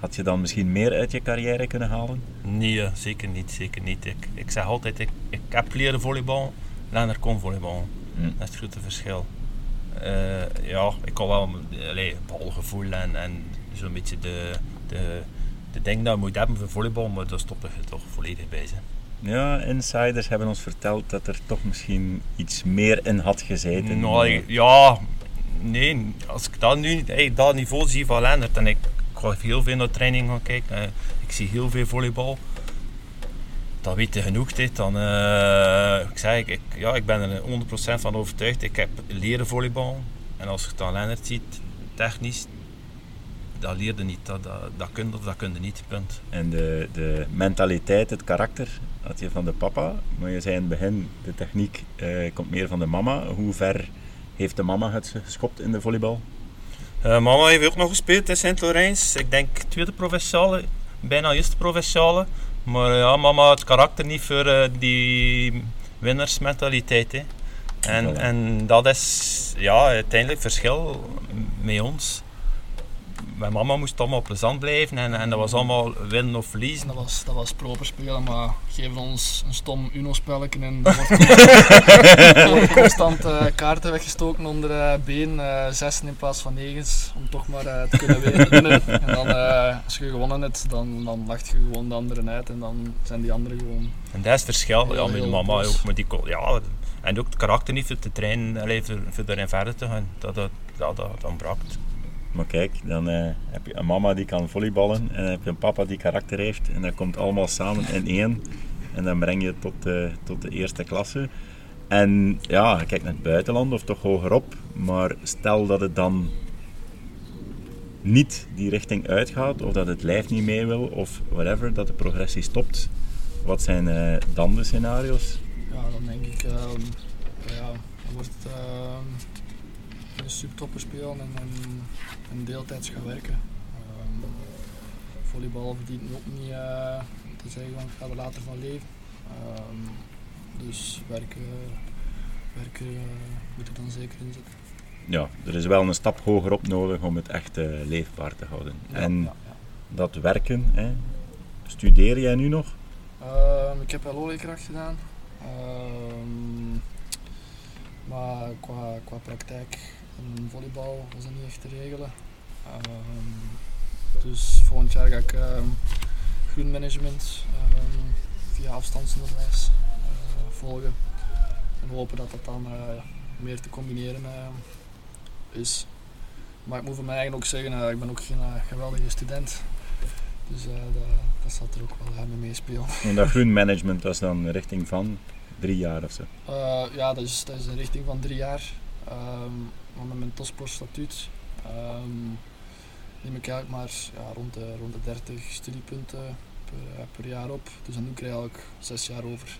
had je dan misschien meer uit je carrière kunnen halen? Nee, eh, zeker niet. Zeker niet. Ik, ik zeg altijd, ik, ik heb leren volleybal, Lennart kon volleybal. Hm. Dat is het grote verschil. Eh, ja, ik had wel allee, balgevoel en, en zo'n beetje de, de, de ding dat je moet hebben voor volleybal, maar daar stop je toch volledig bij. Ja, insiders hebben ons verteld dat er toch misschien iets meer in had gezeten. Nou, ja, nee, als ik dat nu hey, dat niveau zie van Lennart en ik ga heel veel naar training kijken, eh, ik zie heel veel volleybal, dan weet je genoeg dit. Dan, eh, ik zeg, ik, ja, ik ben er 100% van overtuigd. Ik heb leren volleybal en als je dan Lennart ziet, technisch, dat leerde niet, dat, dat, dat je dat kun je niet, punt. En de, de mentaliteit, het karakter, had je van de papa. Maar je zei in het begin, de techniek eh, komt meer van de mama. Hoe ver heeft de mama het geschopt in de volleybal? Eh, mama heeft ook nog gespeeld in Sint-Lorijns. Ik denk tweede provinciale, bijna eerste provinciale. Maar ja, mama had het karakter niet voor eh, die winnersmentaliteit. Hè. En, en dat is ja, uiteindelijk verschil met ons. Mijn mama moest allemaal plezant blijven en, en dat was allemaal winnen of verliezen. Dat was, dat was proper spelen, maar geef ons een stom Uno-spelletje en er wordt er constant eh, kaarten weggestoken onder eh been, eh zessen in plaats van negens, om toch maar te kunnen winnen. En dan, als je gewonnen hebt, dan, dan lacht je gewoon de anderen uit en dan zijn die anderen gewoon... En dat is het verschil. Ja, met mama ook. Maar die, ja, en ook het karakter niet voor te trainen, allee, voor, voor erin verder te gaan. Dat, dat, dat, dat, dat ontbrak. Maar kijk, dan eh, heb je een mama die kan volleyballen en dan heb je een papa die karakter heeft. En dat komt allemaal samen in één. En dan breng je het tot, de tot de eerste klasse. En ja, kijk naar het buitenland of toch hogerop. Maar stel dat het dan niet die richting uitgaat, of dat het lijf niet mee wil, of whatever, dat de progressie stopt. Wat zijn eh, dan de scenario's? Ja, dan denk ik, ehm, ja, dan wordt het ehm, subtopper spelen en, en, en deeltijds gaan werken. Ehm, volleybal verdient ook niet eh, te zeggen van ik ga er later van leven. Ehm, dus werken, werken eh, moet er dan zeker in zitten. Ja, er is wel een stap hogerop nodig om het echt leefbaar te houden. Ja, en ja, ja. dat werken, hè, studeer jij nu nog? Ehm, ik heb LO-leerkracht gedaan. Ehm, maar qua, qua praktijk en volleybal was dat niet echt te regelen. Ehm, dus volgend jaar ga ik ehm groenmanagement ehm, via afstandsonderwijs eh, volgen. En hopen dat dat dan eh, meer te combineren eh, is. Maar ik moet van mij ook zeggen, ik ben ook geen geweldige student. Dus dat, dat zal er ook wel eh, mee meespelen. En dat groen management was dan een richting van drie jaar of zo. Ja, dat is, dat is een richting van drie jaar. Maar met mijn topsportstatuut ehm neem ik eigenlijk maar ja, rond, de, rond de 30 studiepunten per, eh, per jaar op. Dus dan doe ik er eigenlijk zes jaar over. Dus,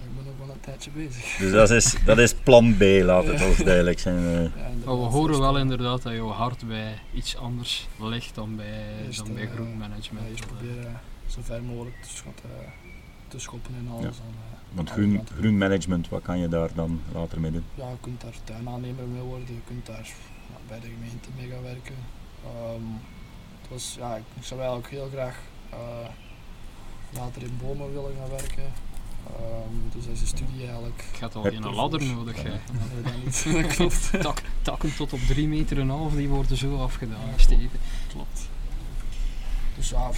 eh, ik ben ook wel een tijdje bezig. Dus dat is, dat is plan B, laat het Ja. ons duidelijk zijn. eh. Ja, Maar we horen wel eh, inderdaad dat jouw hart bij iets anders ligt dan bij, Eerst, dan bij eh, groenmanagement. Ja, eerst proberen zo ver mogelijk te, schot, eh, te schoppen en alles. Dan, eh, Want groen, groen management, wat kan je daar dan later mee doen? ja, je kunt daar tuinaannemer mee worden, je kunt daar ja, bij de gemeente mee gaan werken. Ehm, het was, ja, ik zou eigenlijk heel graag eh, later in bomen willen gaan werken. Ehm, dus dat is een studie eigenlijk. Je hebt al geen ladder voor- nodig. hè. Nee, dat niet. dat klopt. Tak, takken tot op 3 meter en half, die worden zo afgedaan, Steven. klopt. Dus ja,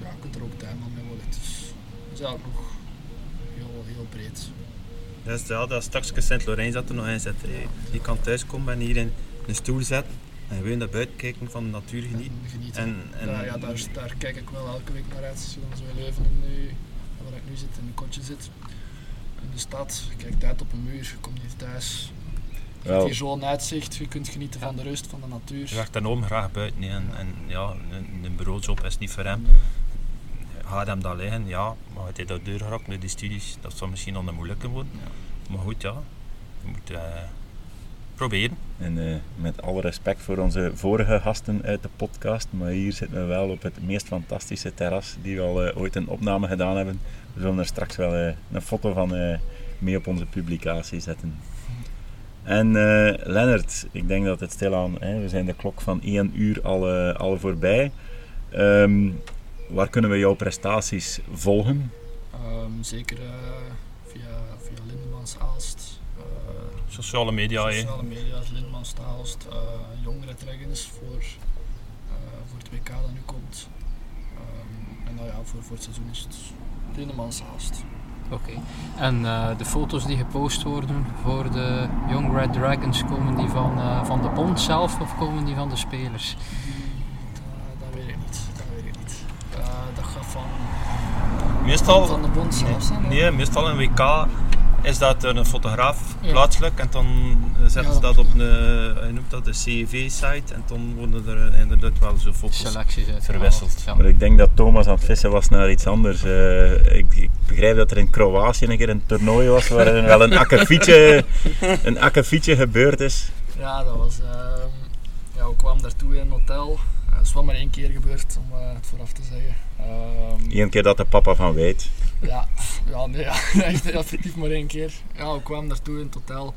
ja, je kunt er ook tuinman mee worden. Dus dat is eigenlijk nog heel, heel breed. Dat is ja, dat stukje Sint-Laurent dat er nog in zit. hè. Je kan thuiskomen en hier in een stoel zetten en gewoon naar buiten kijken van de natuur genieten. En genieten. En, en ja, ja daar, daar kijk ik wel elke week naar uit. Zoals we Leuven en nu, waar ik nu zit, in een kotje zit. In de stad, je kijkt uit op een muur, je komt hier thuis. Je Wel. hebt hier zo'n uitzicht, je kunt genieten van de rust, van de natuur. je werkt dan oom graag buiten. En, en ja, een, een bureaujob is niet voor hem. Gaat hem dat liggen? Ja, maar hij heeft dat deur geraakt met die studies. Dat zou misschien nog een moeilijke worden. Ja. Maar goed, ja. Je moet eh, proberen. En eh, met alle respect voor onze vorige gasten uit de podcast, maar hier zitten we wel op het meest fantastische terras die we al eh, ooit een opname gedaan hebben. We zullen er straks wel een foto van eh, mee op onze publicatie zetten. En eh Lennart, ik denk dat het stilaan, hè, we zijn de klok van 1 uur al, eh, al voorbij. Ehm, waar kunnen we jouw prestaties volgen? Ehm, zeker eh, via, via Lindemans Aalst. eh, Sociale media, hè. sociale media, Lindemans Aalst. eh jongere dragons voor, eh, voor het WK dat nu komt. Ehm, en nou ja, voor, voor het seizoen is het Lindemans Aalst. Oké. En eh, de foto's die gepost worden voor de Young Red Dragons, komen die van, eh, van de bond zelf of komen die van de spelers? Dat, dat weet ik niet. Eh, van, Meestal, van de bond zelf zijn. hè? nee, meestal een WK is dat een fotograaf Ja. plaatselijk en dan eh, zetten Ja, ze dat op een, eh, je noemt dat de CEV-site en dan worden er inderdaad wel zo foto's. Verwisseld. Ja. Maar ik denk dat Thomas aan het vissen was naar iets anders. Eh, ik, ik begrijp dat er in Kroatië een keer een toernooi was waar er wel een akkefietje, een akkefietje gebeurd is. Ja, dat was. ehm, ja, we kwamen daartoe in een hotel. Eh, Het is wel maar één keer gebeurd, om eh, het vooraf te zeggen. Ehm, Eén keer dat de papa van weet. ja, ja, nee, ja, echt effectief maar één keer. Ja, we kwamen daartoe in het hotel.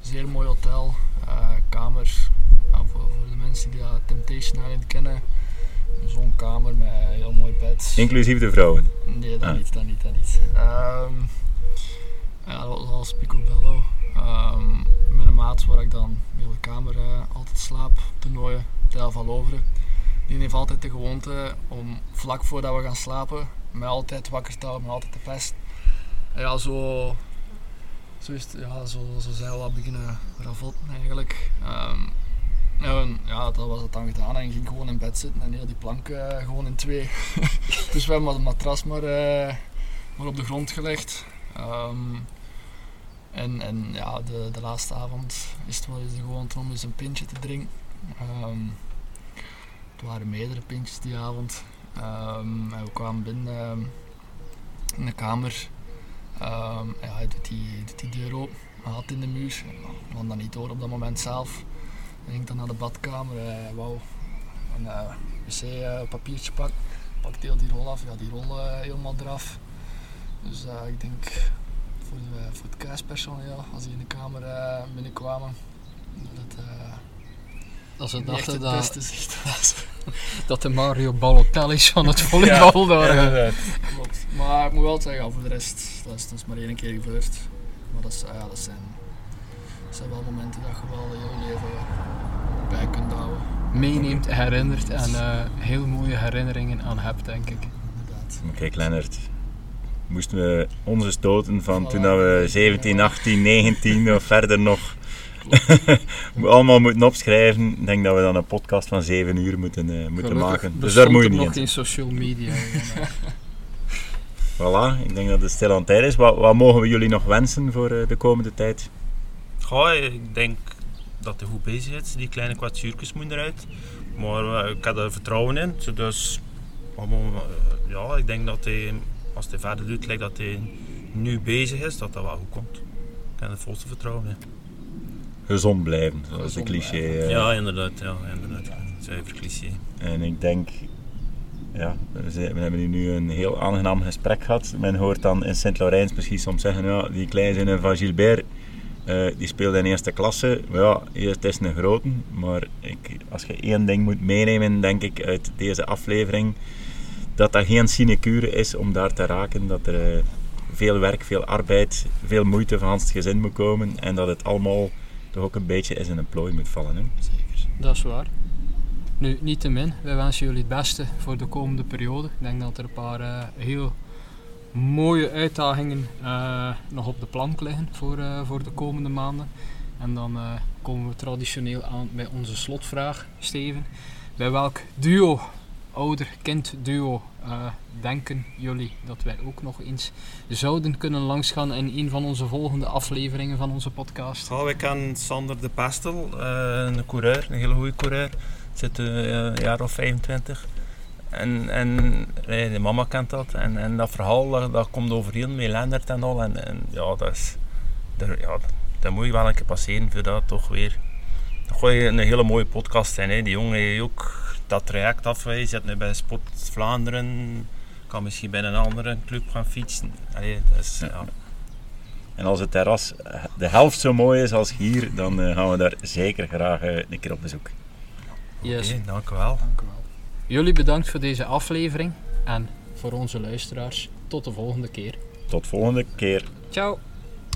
Zeer mooi hotel. eh, kamer. Ja, voor, voor de mensen die dat Temptation Island kennen. Zo'n kamer met een heel mooi bed. Inclusief de vrouwen. Nee, dat Ah. niet, dat niet, dat niet. Ehm, ja, dat was als picobello. Ehm met een maat waar ik dan op de kamer eh, altijd slaap, toernooien, Tel van Loveren. Die heeft altijd de gewoonte om vlak voordat we gaan slapen, mij altijd wakker te houden, mij altijd te pest. En ja, zo, zo is het, ja, zo, zo zijn we beginnen ravotten eigenlijk. Ehm, en ja, dat was het dan gedaan en ging gewoon in bed zitten en heel die plank eh, gewoon in twee. dus we hebben het matras maar, eh, maar op de grond gelegd. Ehm, en, en ja, de, de laatste avond is het wel eens de gewoonte om eens een pintje te drinken. Ehm, het waren meerdere pintjes die avond. Ehm, en we kwamen binnen ehm, in de kamer. Ehm, ja, hij doet die, doet deur open, in de muur. We hadden dat niet door op dat moment zelf. Ik ging dan naar de badkamer, uh, wou een uh, wc-papiertje pakken. Pakte heel die rol af, ja, die rol eh, helemaal eraf. Dus eh, ik denk voor, de, voor het kruispersoneel, als die in de kamer eh, binnenkwamen, dat eh, Dat ze dachten dat, dat de Mario Balotelli's van het volleybal daar... eh, Klopt. Maar ik moet wel zeggen, ja, voor de rest, dat is, dat is maar één keer gebeurd. Maar dat, is, ja, dat, zijn, dat zijn wel momenten dat je wel heel leven bij kunt houden. meeneemt, herinnert en eh, heel mooie herinneringen aan hebt, denk ik. Inderdaad. Maar kijk Lennart, moesten we onze stoten van Voilà. toen dat we 17, 18, 19 of verder nog allemaal moeten opschrijven, ik denk dat we dan een podcast van 7 uur moeten, eh, moeten maken. Dus daar moet je niet nog in. geen social media. eh. Voilà, ik denk dat het stil aan tijd is. Wat, wat mogen we jullie nog wensen voor eh, de komende tijd? Goh, ik denk dat hij goed bezig is. Die kleine kwatsuurtjes moeten eruit. Maar ik heb er vertrouwen in. Dus wat mogen we- ja, ik denk dat hij, als hij verder doet, lijkt dat hij nu bezig is, dat dat wel goed komt. Ik heb er volste vertrouwen in. Gezond blijven, dat is een cliché. blijven. eh. Ja, inderdaad. Ja, inderdaad. Zuiver cliché. En ik denk, ja, we, zijn- we hebben hier nu een heel aangenaam gesprek gehad. Men hoort dan in Sint-Laurens misschien soms zeggen, ja, die kleinzoon van Gilbert, eh, die speelde in eerste klasse. Maar ja, het is een grote, maar ik, als je één ding moet meenemen, denk ik, uit deze aflevering, dat dat geen sinecure is om daar te raken, dat er eh, veel werk, veel arbeid, veel moeite van het gezin moet komen en dat het allemaal toch ook een beetje in een plooi moet vallen. Hè? Zeker. Dat is waar. Nu, niet te min, wij wensen jullie het beste voor de komende periode. Ik denk dat er een paar uh, heel mooie uitdagingen uh, nog op de plank liggen voor, uh, voor de komende maanden. En dan komen we traditioneel aan bij onze slotvraag, Steven. Bij welk duo, ouder-kind duo, denken jullie dat wij ook nog eens zouden kunnen langsgaan in een van onze volgende afleveringen van onze podcast? Oh, ik ken Sander de Pestel, een coureur, een hele goede coureur zit een jaar of 25. En, en nee, de mama kent dat. En, en dat verhaal dat, komt overeen met Lendert en al. En, en ja, dat is. Ja, dat moet je wel een keer passeren voor dat toch weer. Dat je een hele mooie podcast zijn. Die jongen heeft ook dat traject af. Hij zit nu bij Spot Vlaanderen. Kan misschien bij een andere club gaan fietsen. Allee, ja. En als het terras de helft zo mooi is als hier, dan uh, gaan we daar zeker graag uh, een keer op bezoek. Yes. Okay, dank u wel. Dank u wel. Jullie bedankt voor deze aflevering en voor onze luisteraars tot de volgende keer. Tot volgende keer. Ciao.